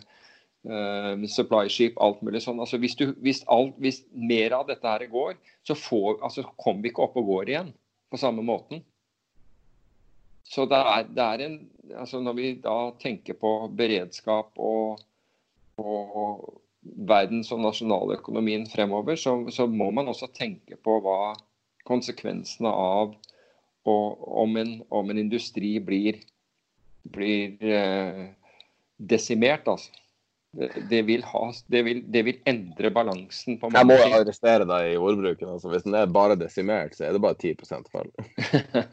uh, supply ship, alt mulig sånn. Altså hvis, du, hvis, alt, hvis mer av dette her går, så får, altså, kommer vi ikke opp og går igjen på samme måten. Så det er, det er, en altså Når vi da tenker på beredskap og, og verdens- og nasjonaløkonomien fremover, så, så, må man også tenke på hva konsekvensene av og, om, en, om en industri blir, blir eh, desimert. altså. Det vil, ha, det, vil, det vil, endre balansen på mange ting. Jeg må arrestere deg i ordbruken. Altså. Hvis den er bare desimert, så er det bare 10% fall.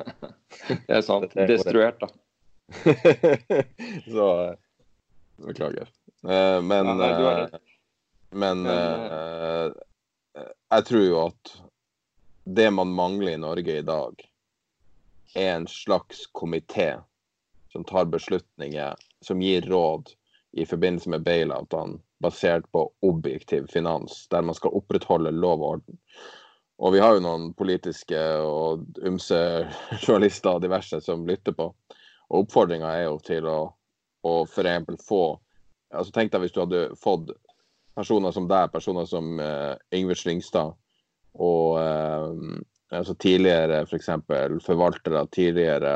det er sant. Destruert, da. så Beklager. Uh, men uh, Men uh, jeg tror jo at det man mangler i Norge i dag, er en slags komité som tar beslutninger, som gir råd i forbindelse med bailoutene basert på objektiv finans, der man skal opprettholde lov og orden. Og vi har jo noen politiske og ymse journalister og diverse som lytter på. Og oppfordringa er jo til å, å eksempel få altså Tenk deg hvis du hadde fått personer som deg, personer som uh, Yngve Slyngstad og uh, altså tidligere f.eks. For forvaltere, tidligere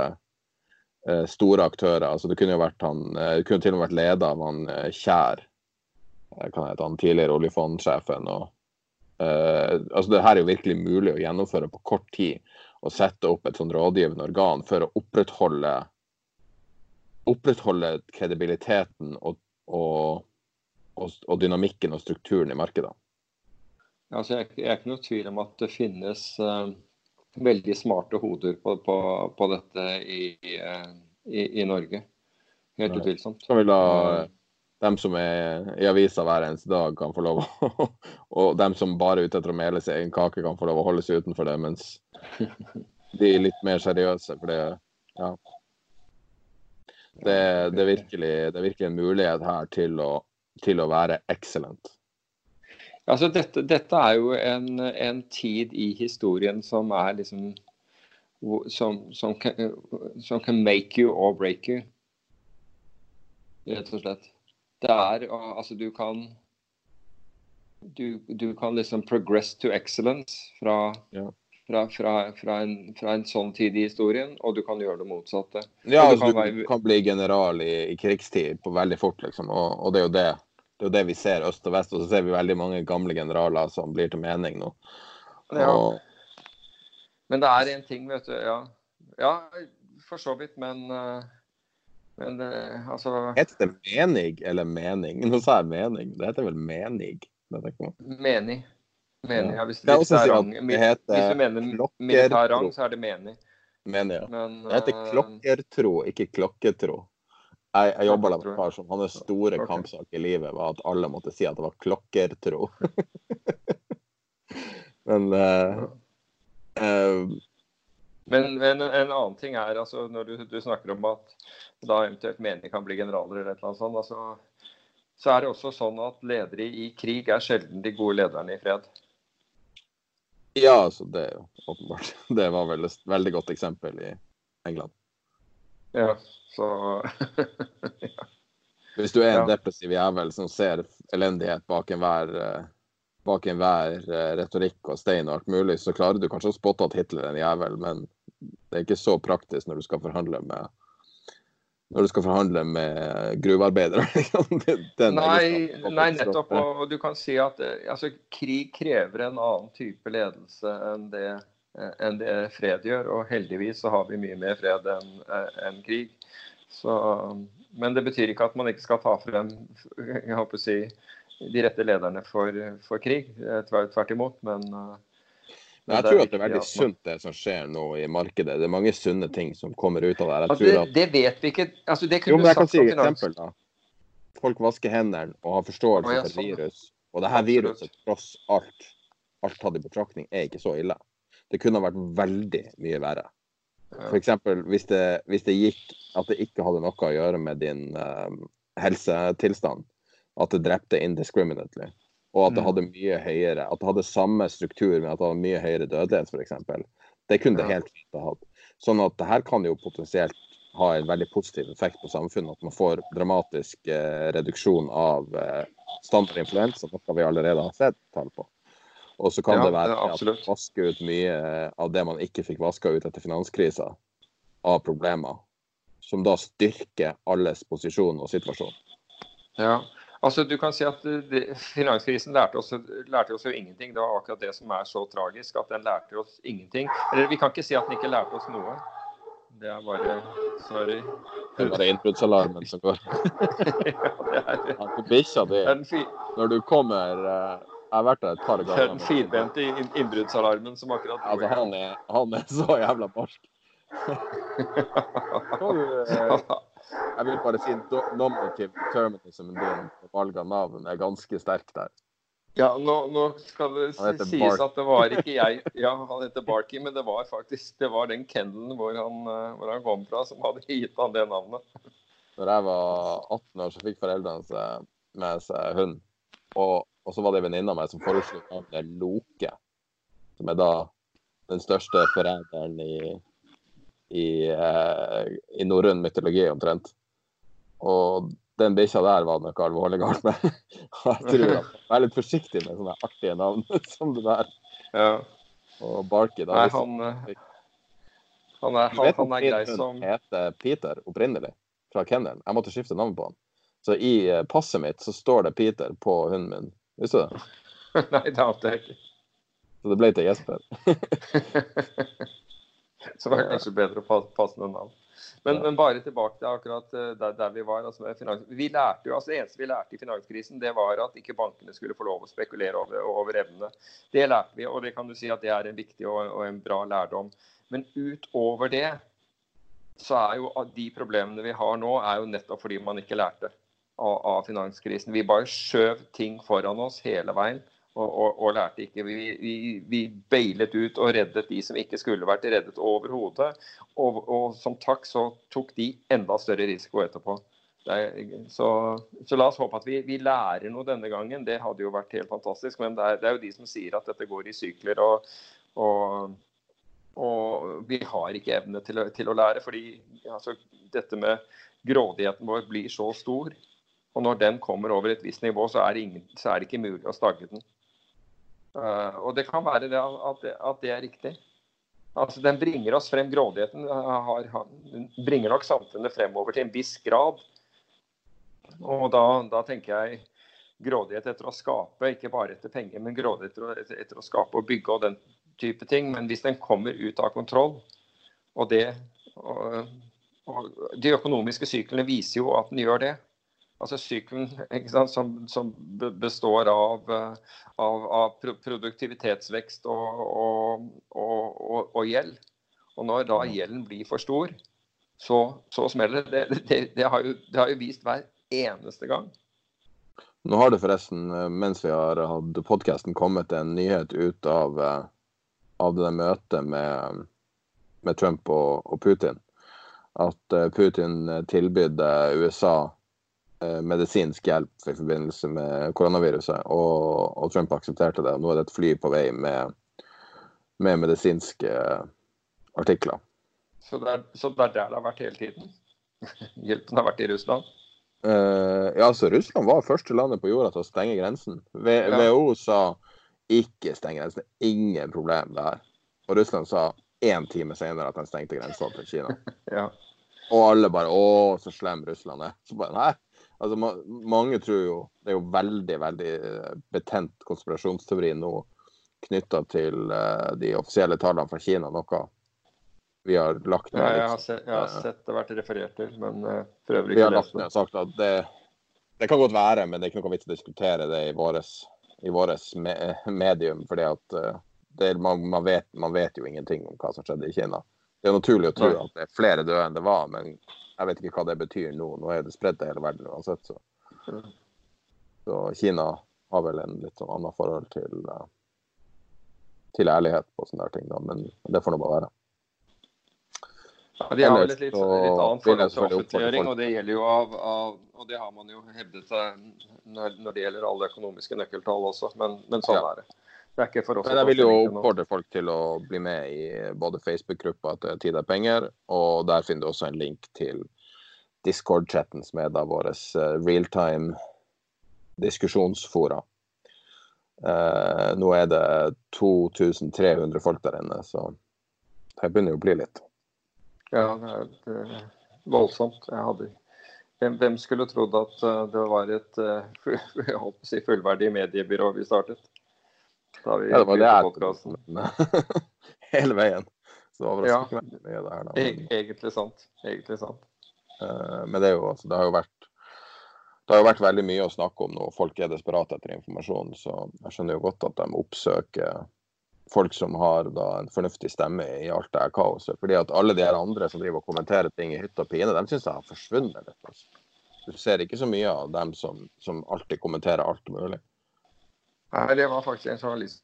uh, store aktører. altså Det kunne jo vært han, uh, det kunne til og med vært leda av han Kjær, kan hete han tidligere oljefondsjefen. og altså Det her er jo virkelig mulig å gjennomføre på kort tid. Å sette opp et sånn rådgivende organ for å opprettholde opprettholde kredibiliteten og, og, og, og, dynamikken og strukturen i markedet. Altså, jeg, jeg er ikke noe tvil om at det finnes uh veldig smarte hoder på, på, på dette i, i, i, Norge. Helt utvilsomt. Så vil da dem som er i avisa hver eneste dag, kan få lov å Og dem som bare er ute etter å mele sin egen kake, kan få lov å holde seg utenfor det, mens de er litt mer seriøse. For det, ja. Det, det, er virkelig, det er virkelig en mulighet her til å, til å være excellent. Altså dette, dette, er jo en, en, tid i historien som er liksom som, som, kan, som, kan, make you or break you. Rett og slett. Det er Altså, du kan du, du kan liksom progress to excellence fra, ja. Fra, fra, fra, en, fra, en, sånn tid i historien, og du kan gjøre det motsatte. Ja, du, altså, kan, du være... kan bli general i, i, krigstid på veldig fort, liksom, og, og det er det det er jo det vi ser øst og vest, og så ser vi veldig mange gamle generaler som blir til mening nå. Ja. Men det er en ting, vet du. Ja, ja for så vidt, men, eh, men eh, altså Heter det menig eller mening? Nå sa jeg mening. Det heter vel menig? Menig. Menig. Ja, hvis, hvis, rang, hvis, du mener militær rang, så er det menig. Mener ja. Men Det heter eh, klokkertro, ikke klokketro. Jeg, jeg jobba med en kar som hans store okay. kampsak i livet var at alle måtte si at det var klokkertro. Men uh, uh, Men, men en annen ting er altså når du, du snakker om at da eventuelt menige kan bli generaler eller et sånt, altså, så er det også sånn at ledere i krig er sjelden de gode lederne i fred. Ja, altså det er jo åpenbart. Det var vel et veldig godt eksempel i England. Ja, så Hvis du er en Ja. depressiv jævel som ser elendighet bak enhver eh, bak enhver eh, retorikk og stein og alt mulig, så klarer du kanskje å spotte at Hitler er en jævel, men det er ikke så praktisk når du skal forhandle med når du skal forhandle med gruvearbeidere. liksom. Den Nei, nei, nettopp. Og du kan si at eh, altså, krig krever en annen type ledelse enn det, eh, enn det fred gjør. Og heldigvis så har vi mye mer fred enn en krig. Så, men det betyr ikke at man ikke skal ta frem jeg håper å si, de rette lederne for, for krig. Eh, Tvert, imot. Men, eh, Men jeg tror at det er veldig sunt det som skjer nå i markedet. Det er mange sunne ting som kommer ut av det her. Altså, det, det vet vi ikke. Altså, det Jo, kunne men du jeg kan si et eksempel, da. Folk vasker hendene og har forståelse ja, for sånn, virus. Og det her viruset, tross alt, alt tatt i betraktning, er ikke så ille. Det kunne vært veldig mye verre. F.eks. Hvis det, hvis det gikk at det ikke hadde noe å gjøre med din um, helsetilstand. At det drepte indiscriminately. Og at det Mm. hadde mye høyere At det hadde samme struktur, men at det hadde mye høyere dødelighet, f.eks. Det kunne det helt fint ha hatt. Sånn at det her kan jo potensielt ha en veldig positiv effekt på samfunnet. At man får dramatisk eh, reduksjon av eh, standard influensa, noe vi allerede har sett tall på. Og så kan Ja, det være at man vasker ut mye av det man ikke fikk vaska ut etter finanskrisa, av problemer. Som da styrker alles posisjon og situasjon. Ja, altså du kan si at eh, det, Finanskrisen lærte oss, lærte oss jo ingenting. Det var akkurat det som er så tragisk. At den lærte oss ingenting. Eller vi kan ikke si at den ikke lærte oss noe. Det er bare Sorry. Det er innbruddsalarmen som går. ja, det er, Ja, Bikkja di, det når du kommer eh, Jeg har vært der et par det er den finbente firbente innbruddsalarmen som akkurat Altså, han er, han er så jævla barsk. Jeg vil bare si nominative determinismen din på valg av navn er ganske sterk der. Ja, nå, nå skal det sies Bark. at det var ikke jeg Ja, han heter Barky, men det var faktisk det var den kennelen hvor han, eh, hvor han kom fra, som hadde gitt han det navnet. Når jeg var 18 år, så fikk foreldrene med seg hund. Og, og så var det ei venninne av meg som foreslo navnet Loke. Som er da den største forræderen i, i, eh, i norrøn mytologi, omtrent. Og den bikkja der var det noe alvorlig galt med. Jeg tror at Vær litt forsiktig med sånne artige navn som det der. Ja. Og Barky, da. Nei, han, eh, han er, han, han er grei som Han heter Peter opprinnelig, fra kennelen. Jeg måtte skifte navn på han. Så i eh, passet mitt så står det Peter på hunden min. Visste du det? Nei, det ante jeg ikke. Så det ble til Jesper. Så var det kanskje bedre å passe noen navn. Men, men bare tilbake til akkurat eh, der, der vi var. Altså med finans, vi lærte jo, altså Det eneste vi lærte i finanskrisen, det var at ikke bankene skulle få lov å spekulere over, over evnene. Det lærte vi, og det kan du si at det er en viktig og, og en bra lærdom. Men utover det så er jo de problemene vi har nå, er jo nettopp fordi man ikke lærte av, av finanskrisen. Vi bare skjøv ting foran oss hele veien. Og, og, og lærte ikke. Vi, vi, vi beilet ut og reddet de som ikke skulle vært reddet overhodet. Og, og som takk så tok de enda større risiko etterpå. Er, så, så la oss håpe at vi, vi lærer noe denne gangen. Det hadde jo vært helt fantastisk. Men det er, det er jo de som sier at dette går i sykler. og, og og vi har ikke evne til å, til å lære. fordi altså, dette med grådigheten vår blir så stor. Og når den kommer over et visst nivå, så er det, ingen, så er det ikke mulig å stagge den. Eh, og det kan være det at, at det er riktig. Altså, Den bringer oss frem. Grådigheten eh, har, bringer nok samfunnet fremover til en viss grad. Og da, da tenker jeg grådighet etter å skape, ikke bare etter penger, men grådighet etter, etter å skape og bygge og den type ting. Men hvis den kommer ut av kontroll, og det og, og De økonomiske syklene viser jo at den gjør det. Altså Sykelen sant, som, som består av, eh, av, av produktivitetsvekst og, og, og, og, gjeld. Og når da gjelden blir for stor, så, så smeller det. Det, det, har jo, det har jo vist hver eneste gang. Nå har det forresten, eh, mens vi har hatt podkasten, kommet en nyhet ut av, eh, av det møtet med, med Trump og, og, Putin. At Putin tilbød USA medisinsk hjelp i forbindelse med koronaviruset, og, og, Trump aksepterte det. Nå er det et fly på vei med, med medisinske artikler. Så det, er, så det er der det har vært hele tiden? Hjelpen har vært i Russland? Uh, ja, altså Russland var første landet på jorda til å stenge grensen. WHO ja. sa ikke stenge grensen. Ingen problem der. Og Russland sa én time senere at de stengte grensa til Kina. ja. Og alle bare Å, så slem Russland er. Så bare, nei. Altså, ma mange tror jo Det er jo veldig, veldig eh, betent konspirasjonsteori nå knytta til uh, de offisielle tallene fra Kina. Noe vi har lagt ned. Ja, jeg, har sett, jeg har sett det vært referert til, men uh, for øvrig Vi har lagt ned og sagt at det, det, kan godt være, men det er ikke noe vits å diskutere det i vårt me medium. fordi at uh, det, man, man, vet, man, vet, jo ingenting om hva som skjedde i Kina. Det er naturlig å tro at det er flere døde enn det var, men jeg vet ikke hva det betyr nå. Nå er det spredt til hele verden uansett. Så. så Kina har vel en litt sånn annet forhold til, uh, til ærlighet på sånne ting, da. men det får nå bare være. Ja, De har vel et litt, litt annet forhold til offentliggjøring, og det gjelder jo av, av, og det har man jo hevdet når, når det gjelder alle økonomiske nøkkeltall også, men, men sånn ja. er det. Det er ikke for oss. Men jeg vil jo oppfordre folk til å bli med i både Facebook-gruppa til Tid er penger, og der finner du også en link til Discord-chatten som er da vår eh, realtime diskusjonsfora. Uh, nå er det 2300 folk der inne, så det begynner jo å bli litt. Ja, det er voldsomt. Hadde... Hvem skulle trodd at eh, det var et uh, si, fullverdig mediebyrå vi startet? Da vi ja, det var det jeg Hele veien. Så overrasker ja, mye det her, da. Men... Egentlig sant. Egentlig sant. Uh, men det, jo, altså, det, har jo vært det har jo vært veldig mye å snakke om nå. Folk er desperate etter informasjon. Så jeg skjønner jo godt at de oppsøker folk som har da en fornuftig stemme i alt det her kaoset. Fordi at alle de her andre som driver og kommenterer ting i hytt og pine, de syns jeg har forsvunnet litt. Altså. Du ser ikke så mye av dem som, som alltid kommenterer alt mulig. Nei, det var faktisk en journalist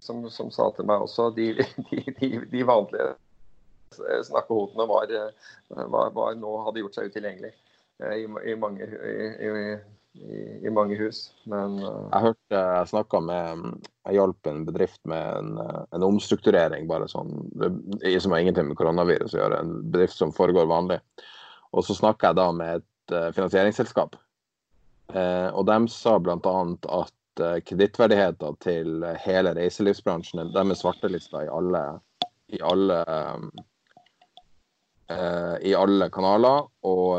som, som sa til meg også de, de, de, de vanlige snakkehodene var, var, var, nå hadde gjort seg utilgjengelig eh, i, i, mange, i, i, mange hus. Men uh... Jeg hørte jeg snakka med Jeg hjalp en bedrift med en, en omstrukturering, bare sånn, som har ingenting med koronavirus å gjøre. En bedrift som foregår vanlig. Og så snakka jeg da med et uh, finansieringsselskap. Eh, og de sa bl.a. at uh, kredittverdigheter til hele reiselivsbransjen, de er svartelista i alle, i alle um, i alle kanaler. Og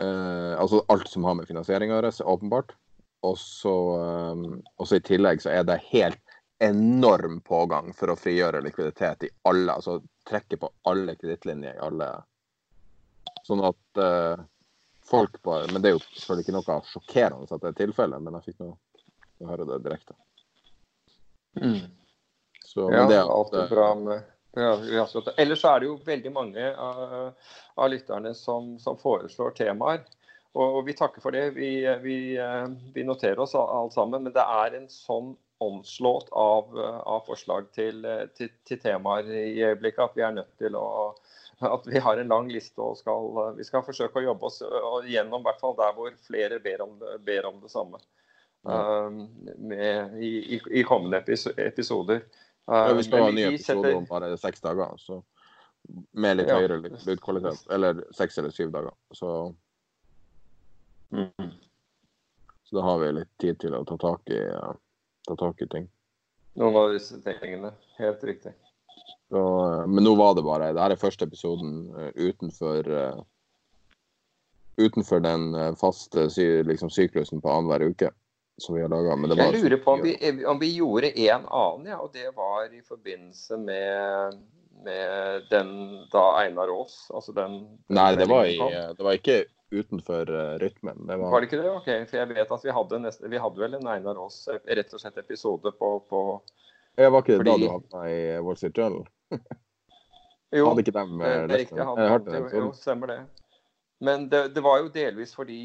Eh, altså alt som har med finansiering å gjøre, åpenbart. Og så i tillegg så er det helt enorm pågang for å frigjøre likviditet i alle, altså trekke på alle kredittlinjer i alle Sånn at folk på Men det er jo selvfølgelig ikke noe sjokkerende at det er tilfellet, men jeg fikk nå høre det direkte. Mm. Så, ja, det, alt er bra med Ellers er det jo veldig mange av, av lytterne som, som, foreslår temaer. Og, vi takker for det. Vi, vi, vi, noterer oss alt sammen. Men det er en sånn omslått av, av forslag til, til, til, temaer i øyeblikket at vi er nødt til å at vi har en lang liste og skal, vi skal forsøke å jobbe oss gjennom hvert fall der hvor flere ber om det, ber om det samme. Um, med, i, i, i, kommende episoder. Ja, vi skal ha en ny episode om bare seks dager. Så med litt ja. høyere lydkvalitet. Eller seks eller syv dager. Så mm. Så da har vi litt tid til å ta tak i, ta tak i ting. Noen av disse tingene. Helt riktig. Så, uh, men nå var det bare Dette er første episoden uh, utenfor utenfor den faste liksom, syklusen på annenhver uke som vi har laga. Jeg lurer på om vi, om vi gjorde en annen, ja, og det var i forbindelse med, med den da Einar Aas. Altså den, den Nei, det var, i, det var, ikke utenfor uh, rytmen. Det var... var... det ikke det? Ok, for jeg vet at vi hadde, neste, vi hadde vel en Einar Aas eh, rett og slett episode på, på ja, Var ikke det Fordi... da du havna i Wall Street Journal? Jo, Hadde ikke dem det det er riktig. løsning? Han, Jeg hørte jo, stemmer det. Men det, det var jo delvis fordi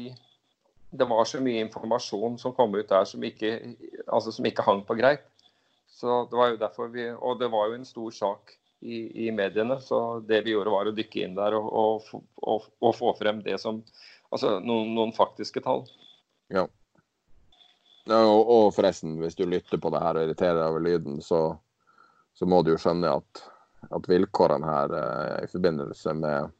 det var så mye informasjon som kom ut der som ikke, altså som ikke hang på greip. Så det var jo derfor vi, Og det var jo en stor sak i, i mediene. Så det vi gjorde, var å dykke inn der og, og, og, og få frem det som Altså noen, noen faktiske tall. Ja. Og, og forresten, hvis du lytter på det her og irriterer deg over lyden, så, så må du jo skjønne at, at vilkårene her eh, i forbindelse med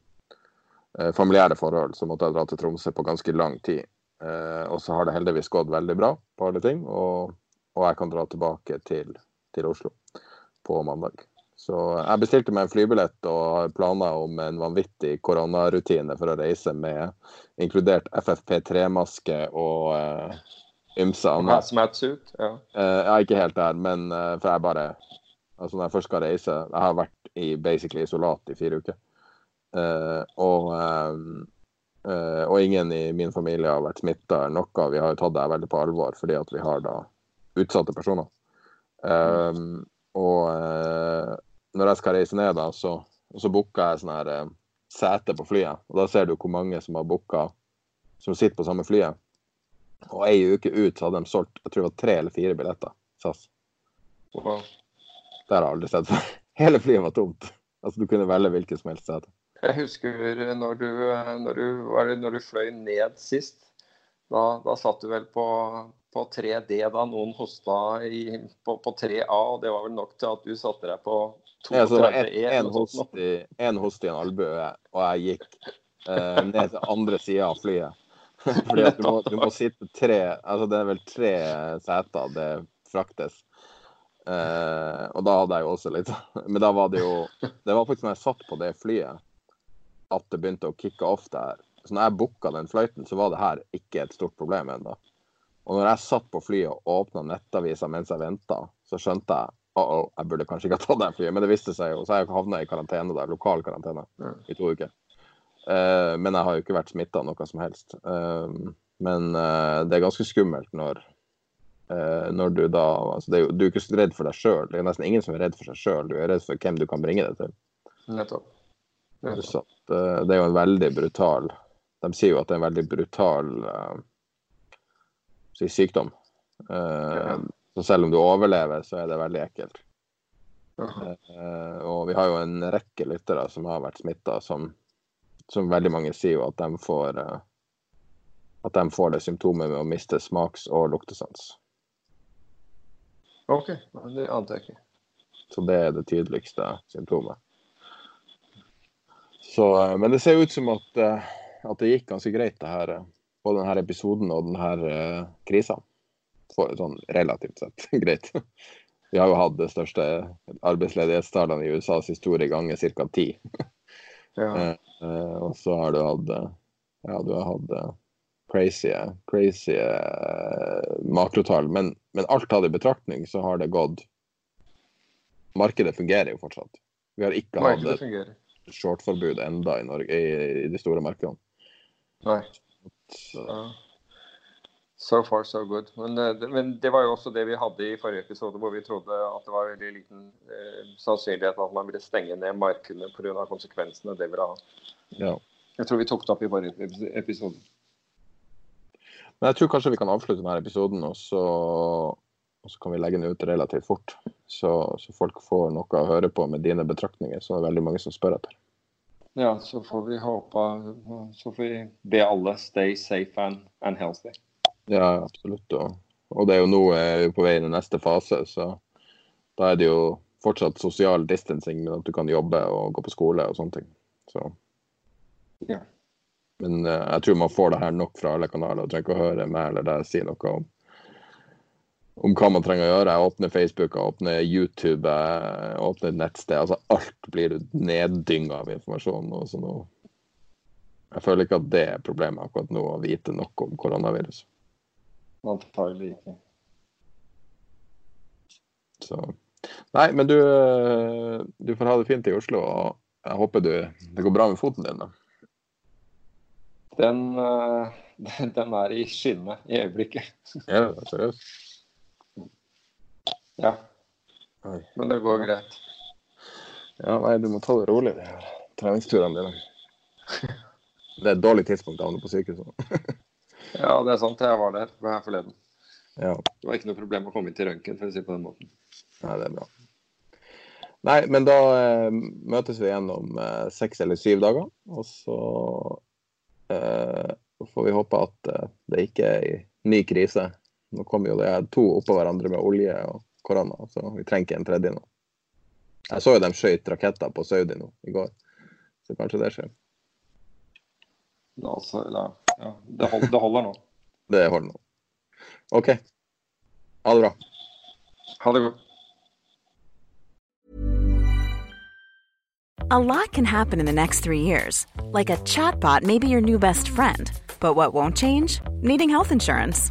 eh, familiære forhold, så måtte jeg dra til Tromsø på ganske lang tid. Eh, og så har det heldigvis gått veldig bra på alle ting, og, og jeg kan dra tilbake til, til Oslo på mandag. Så jeg bestilte meg en flybillett og har planer om en vanvittig koronarutine for å reise med inkludert FFP3-maske og eh, ymse annet. Hazmat suit. Ja. Uh, ikke helt der, men uh, for jeg bare Altså når jeg først skal reise Jeg har vært i basically isolat i fire uker. Uh, og, uh, og ingen i min familie har vært smitta eller noe. Vi har jo tatt det veldig på alvor fordi at vi har da utsatte personer. Um, og når jeg skal reise ned, da, så, så booker jeg sånn her sete på flyet. Og da ser du hvor mange som har booka som sitter på samme flyet. Og ei uke ut så hadde de solgt jeg tror det var tre eller fire billetter. SAS. Wow. Det har jeg aldri sett før. Hele flyet var tomt. Altså Du kunne velge hvilket som helst sete. Jeg husker når du, når du, når du fløy ned sist. Da, da satt du vel på, på 3D da noen hosta i, på, på 3A, og det var vel nok til at du satte deg på Ja, så det var 32E. en, en, eller noe sånt host i, en host i en albue, og jeg gikk eh, ned til andre sida av flyet. Fordi at du må, du må sitte tre Altså det er vel tre seter det fraktes. Eh, og da hadde jeg jo også litt Men da var det jo Det var faktisk når jeg satt på det flyet at det begynte å kicke off der. Så når jeg booka den fløyten, så var det her ikke et stort problem ennå. Og når jeg satt på flyet og åpna nettavisa mens jeg venta, så skjønte jeg uh oh, jeg burde kanskje ikke ha tatt det flyet. Men det viste seg jo, så jeg havna i karantene der, lokal karantene i to uker. Eh, men jeg har jo ikke vært smitta noe som helst. Uh, men uh, det er ganske skummelt når når du da altså det er jo, Du er ikke redd for deg sjøl. Det er nesten ingen som er redd for seg sjøl. Du er redd for hvem du kan bringe det til. Nettopp. Nettopp. Så det er jo en veldig brutal De sier jo at det er en veldig brutal si, sykdom. Ja. Så selv om du overlever, så er det veldig ekkelt. Ja. Og vi har jo en rekke lyttere som har vært smitta, som, som veldig mange sier jo at de får eh, at de får det symptomet med å miste smaks- og luktesans. OK, det ante jeg ikke. Så det er det tydeligste symptomet. Så, eh, men det ser ut som at, eh, at det gikk ganske greit, det her, både denne episoden og denne krisa. For, sånn relativt sett greit. Vi har jo hatt det største arbeidsledighetstallene i USAs historie ganger ca. ti. Ja. Eh, og så har du hatt eh, ja, du har hatt crazy, crazy uh, makrotall. Men, men alt tatt i betraktning så har det gått Markedet fungerer jo fortsatt. Vi har ikke hatt shortforbud enda i, Norge, i, i de store markedene. Nei. Så, Så, so far, so good. Men, eh, men det var jo også det vi hadde i forrige episode, hvor vi trodde at det var veldig liten eh, sannsynlighet at man ville stenge ned markedene pga. konsekvensene det ville ha. ja. Jeg tror vi tok det opp i forrige episode. Men jeg tror kanskje vi kan avslutte denne episoden, og så, og så kan vi legge den ut relativt fort. Så, så folk får noe å høre på med dine betraktninger, så det er veldig mange som spør etter. Ja, så får vi håpe Så får vi be alle stay safe and, and healthy. Ja, absolutt. Og, og det er jo nå er vi på vei inn i neste fase, så da er det jo fortsatt sosial distancing, men at du kan jobbe og gå på skole og sånne ting. Så. Ja. Men uh, jeg tror man får det her nok fra alle kanaler, og trenger ikke å høre meg eller deg si noe om, om hva man trenger å gjøre. Jeg åpner Facebook, jeg åpner YouTube, jeg åpner et nettsted. altså Alt blir neddynga av informasjon. og så nå Jeg føler ikke at det er problemet akkurat nå, å vite nok om koronavirus. Antagelig ikke. Så Nei, men du, eh, du får ha det fint i Oslo, og jeg håper du, det går bra med foten din. da. Den, eh, den, den er i skinnet i øyeblikket. Ja, seriøst. Ja, men det går greit. Ja, nei, du må ta det rolig, de her treningsturene dine. Det er et dårlig tidspunkt å havne på sykehuset. Ja, det er sant. Jeg var der her forleden. ja. Det var ikke noe problem å komme inn til røntgen, for å si det på den måten. Nei, det er bra. Nei, men da eh, møtes vi igjen om eh, seks eller syv dager. Og så eh, får vi håpe at eh, det ikke er en ny krise. Nå kommer jo det to oppå hverandre med olje og korona, så vi trenger ikke en tredje nå. Jeg så jo de skøyt raketter på Saudi nå i går, så kanskje det skjer. Altså, ja, ja, det, hold, det holder nå. Det holder nå. OK. Ha det bra. Ha det godt. A lot can happen in the next three years. Like a chatbot may be your new best friend. But what won't change? Needing health insurance.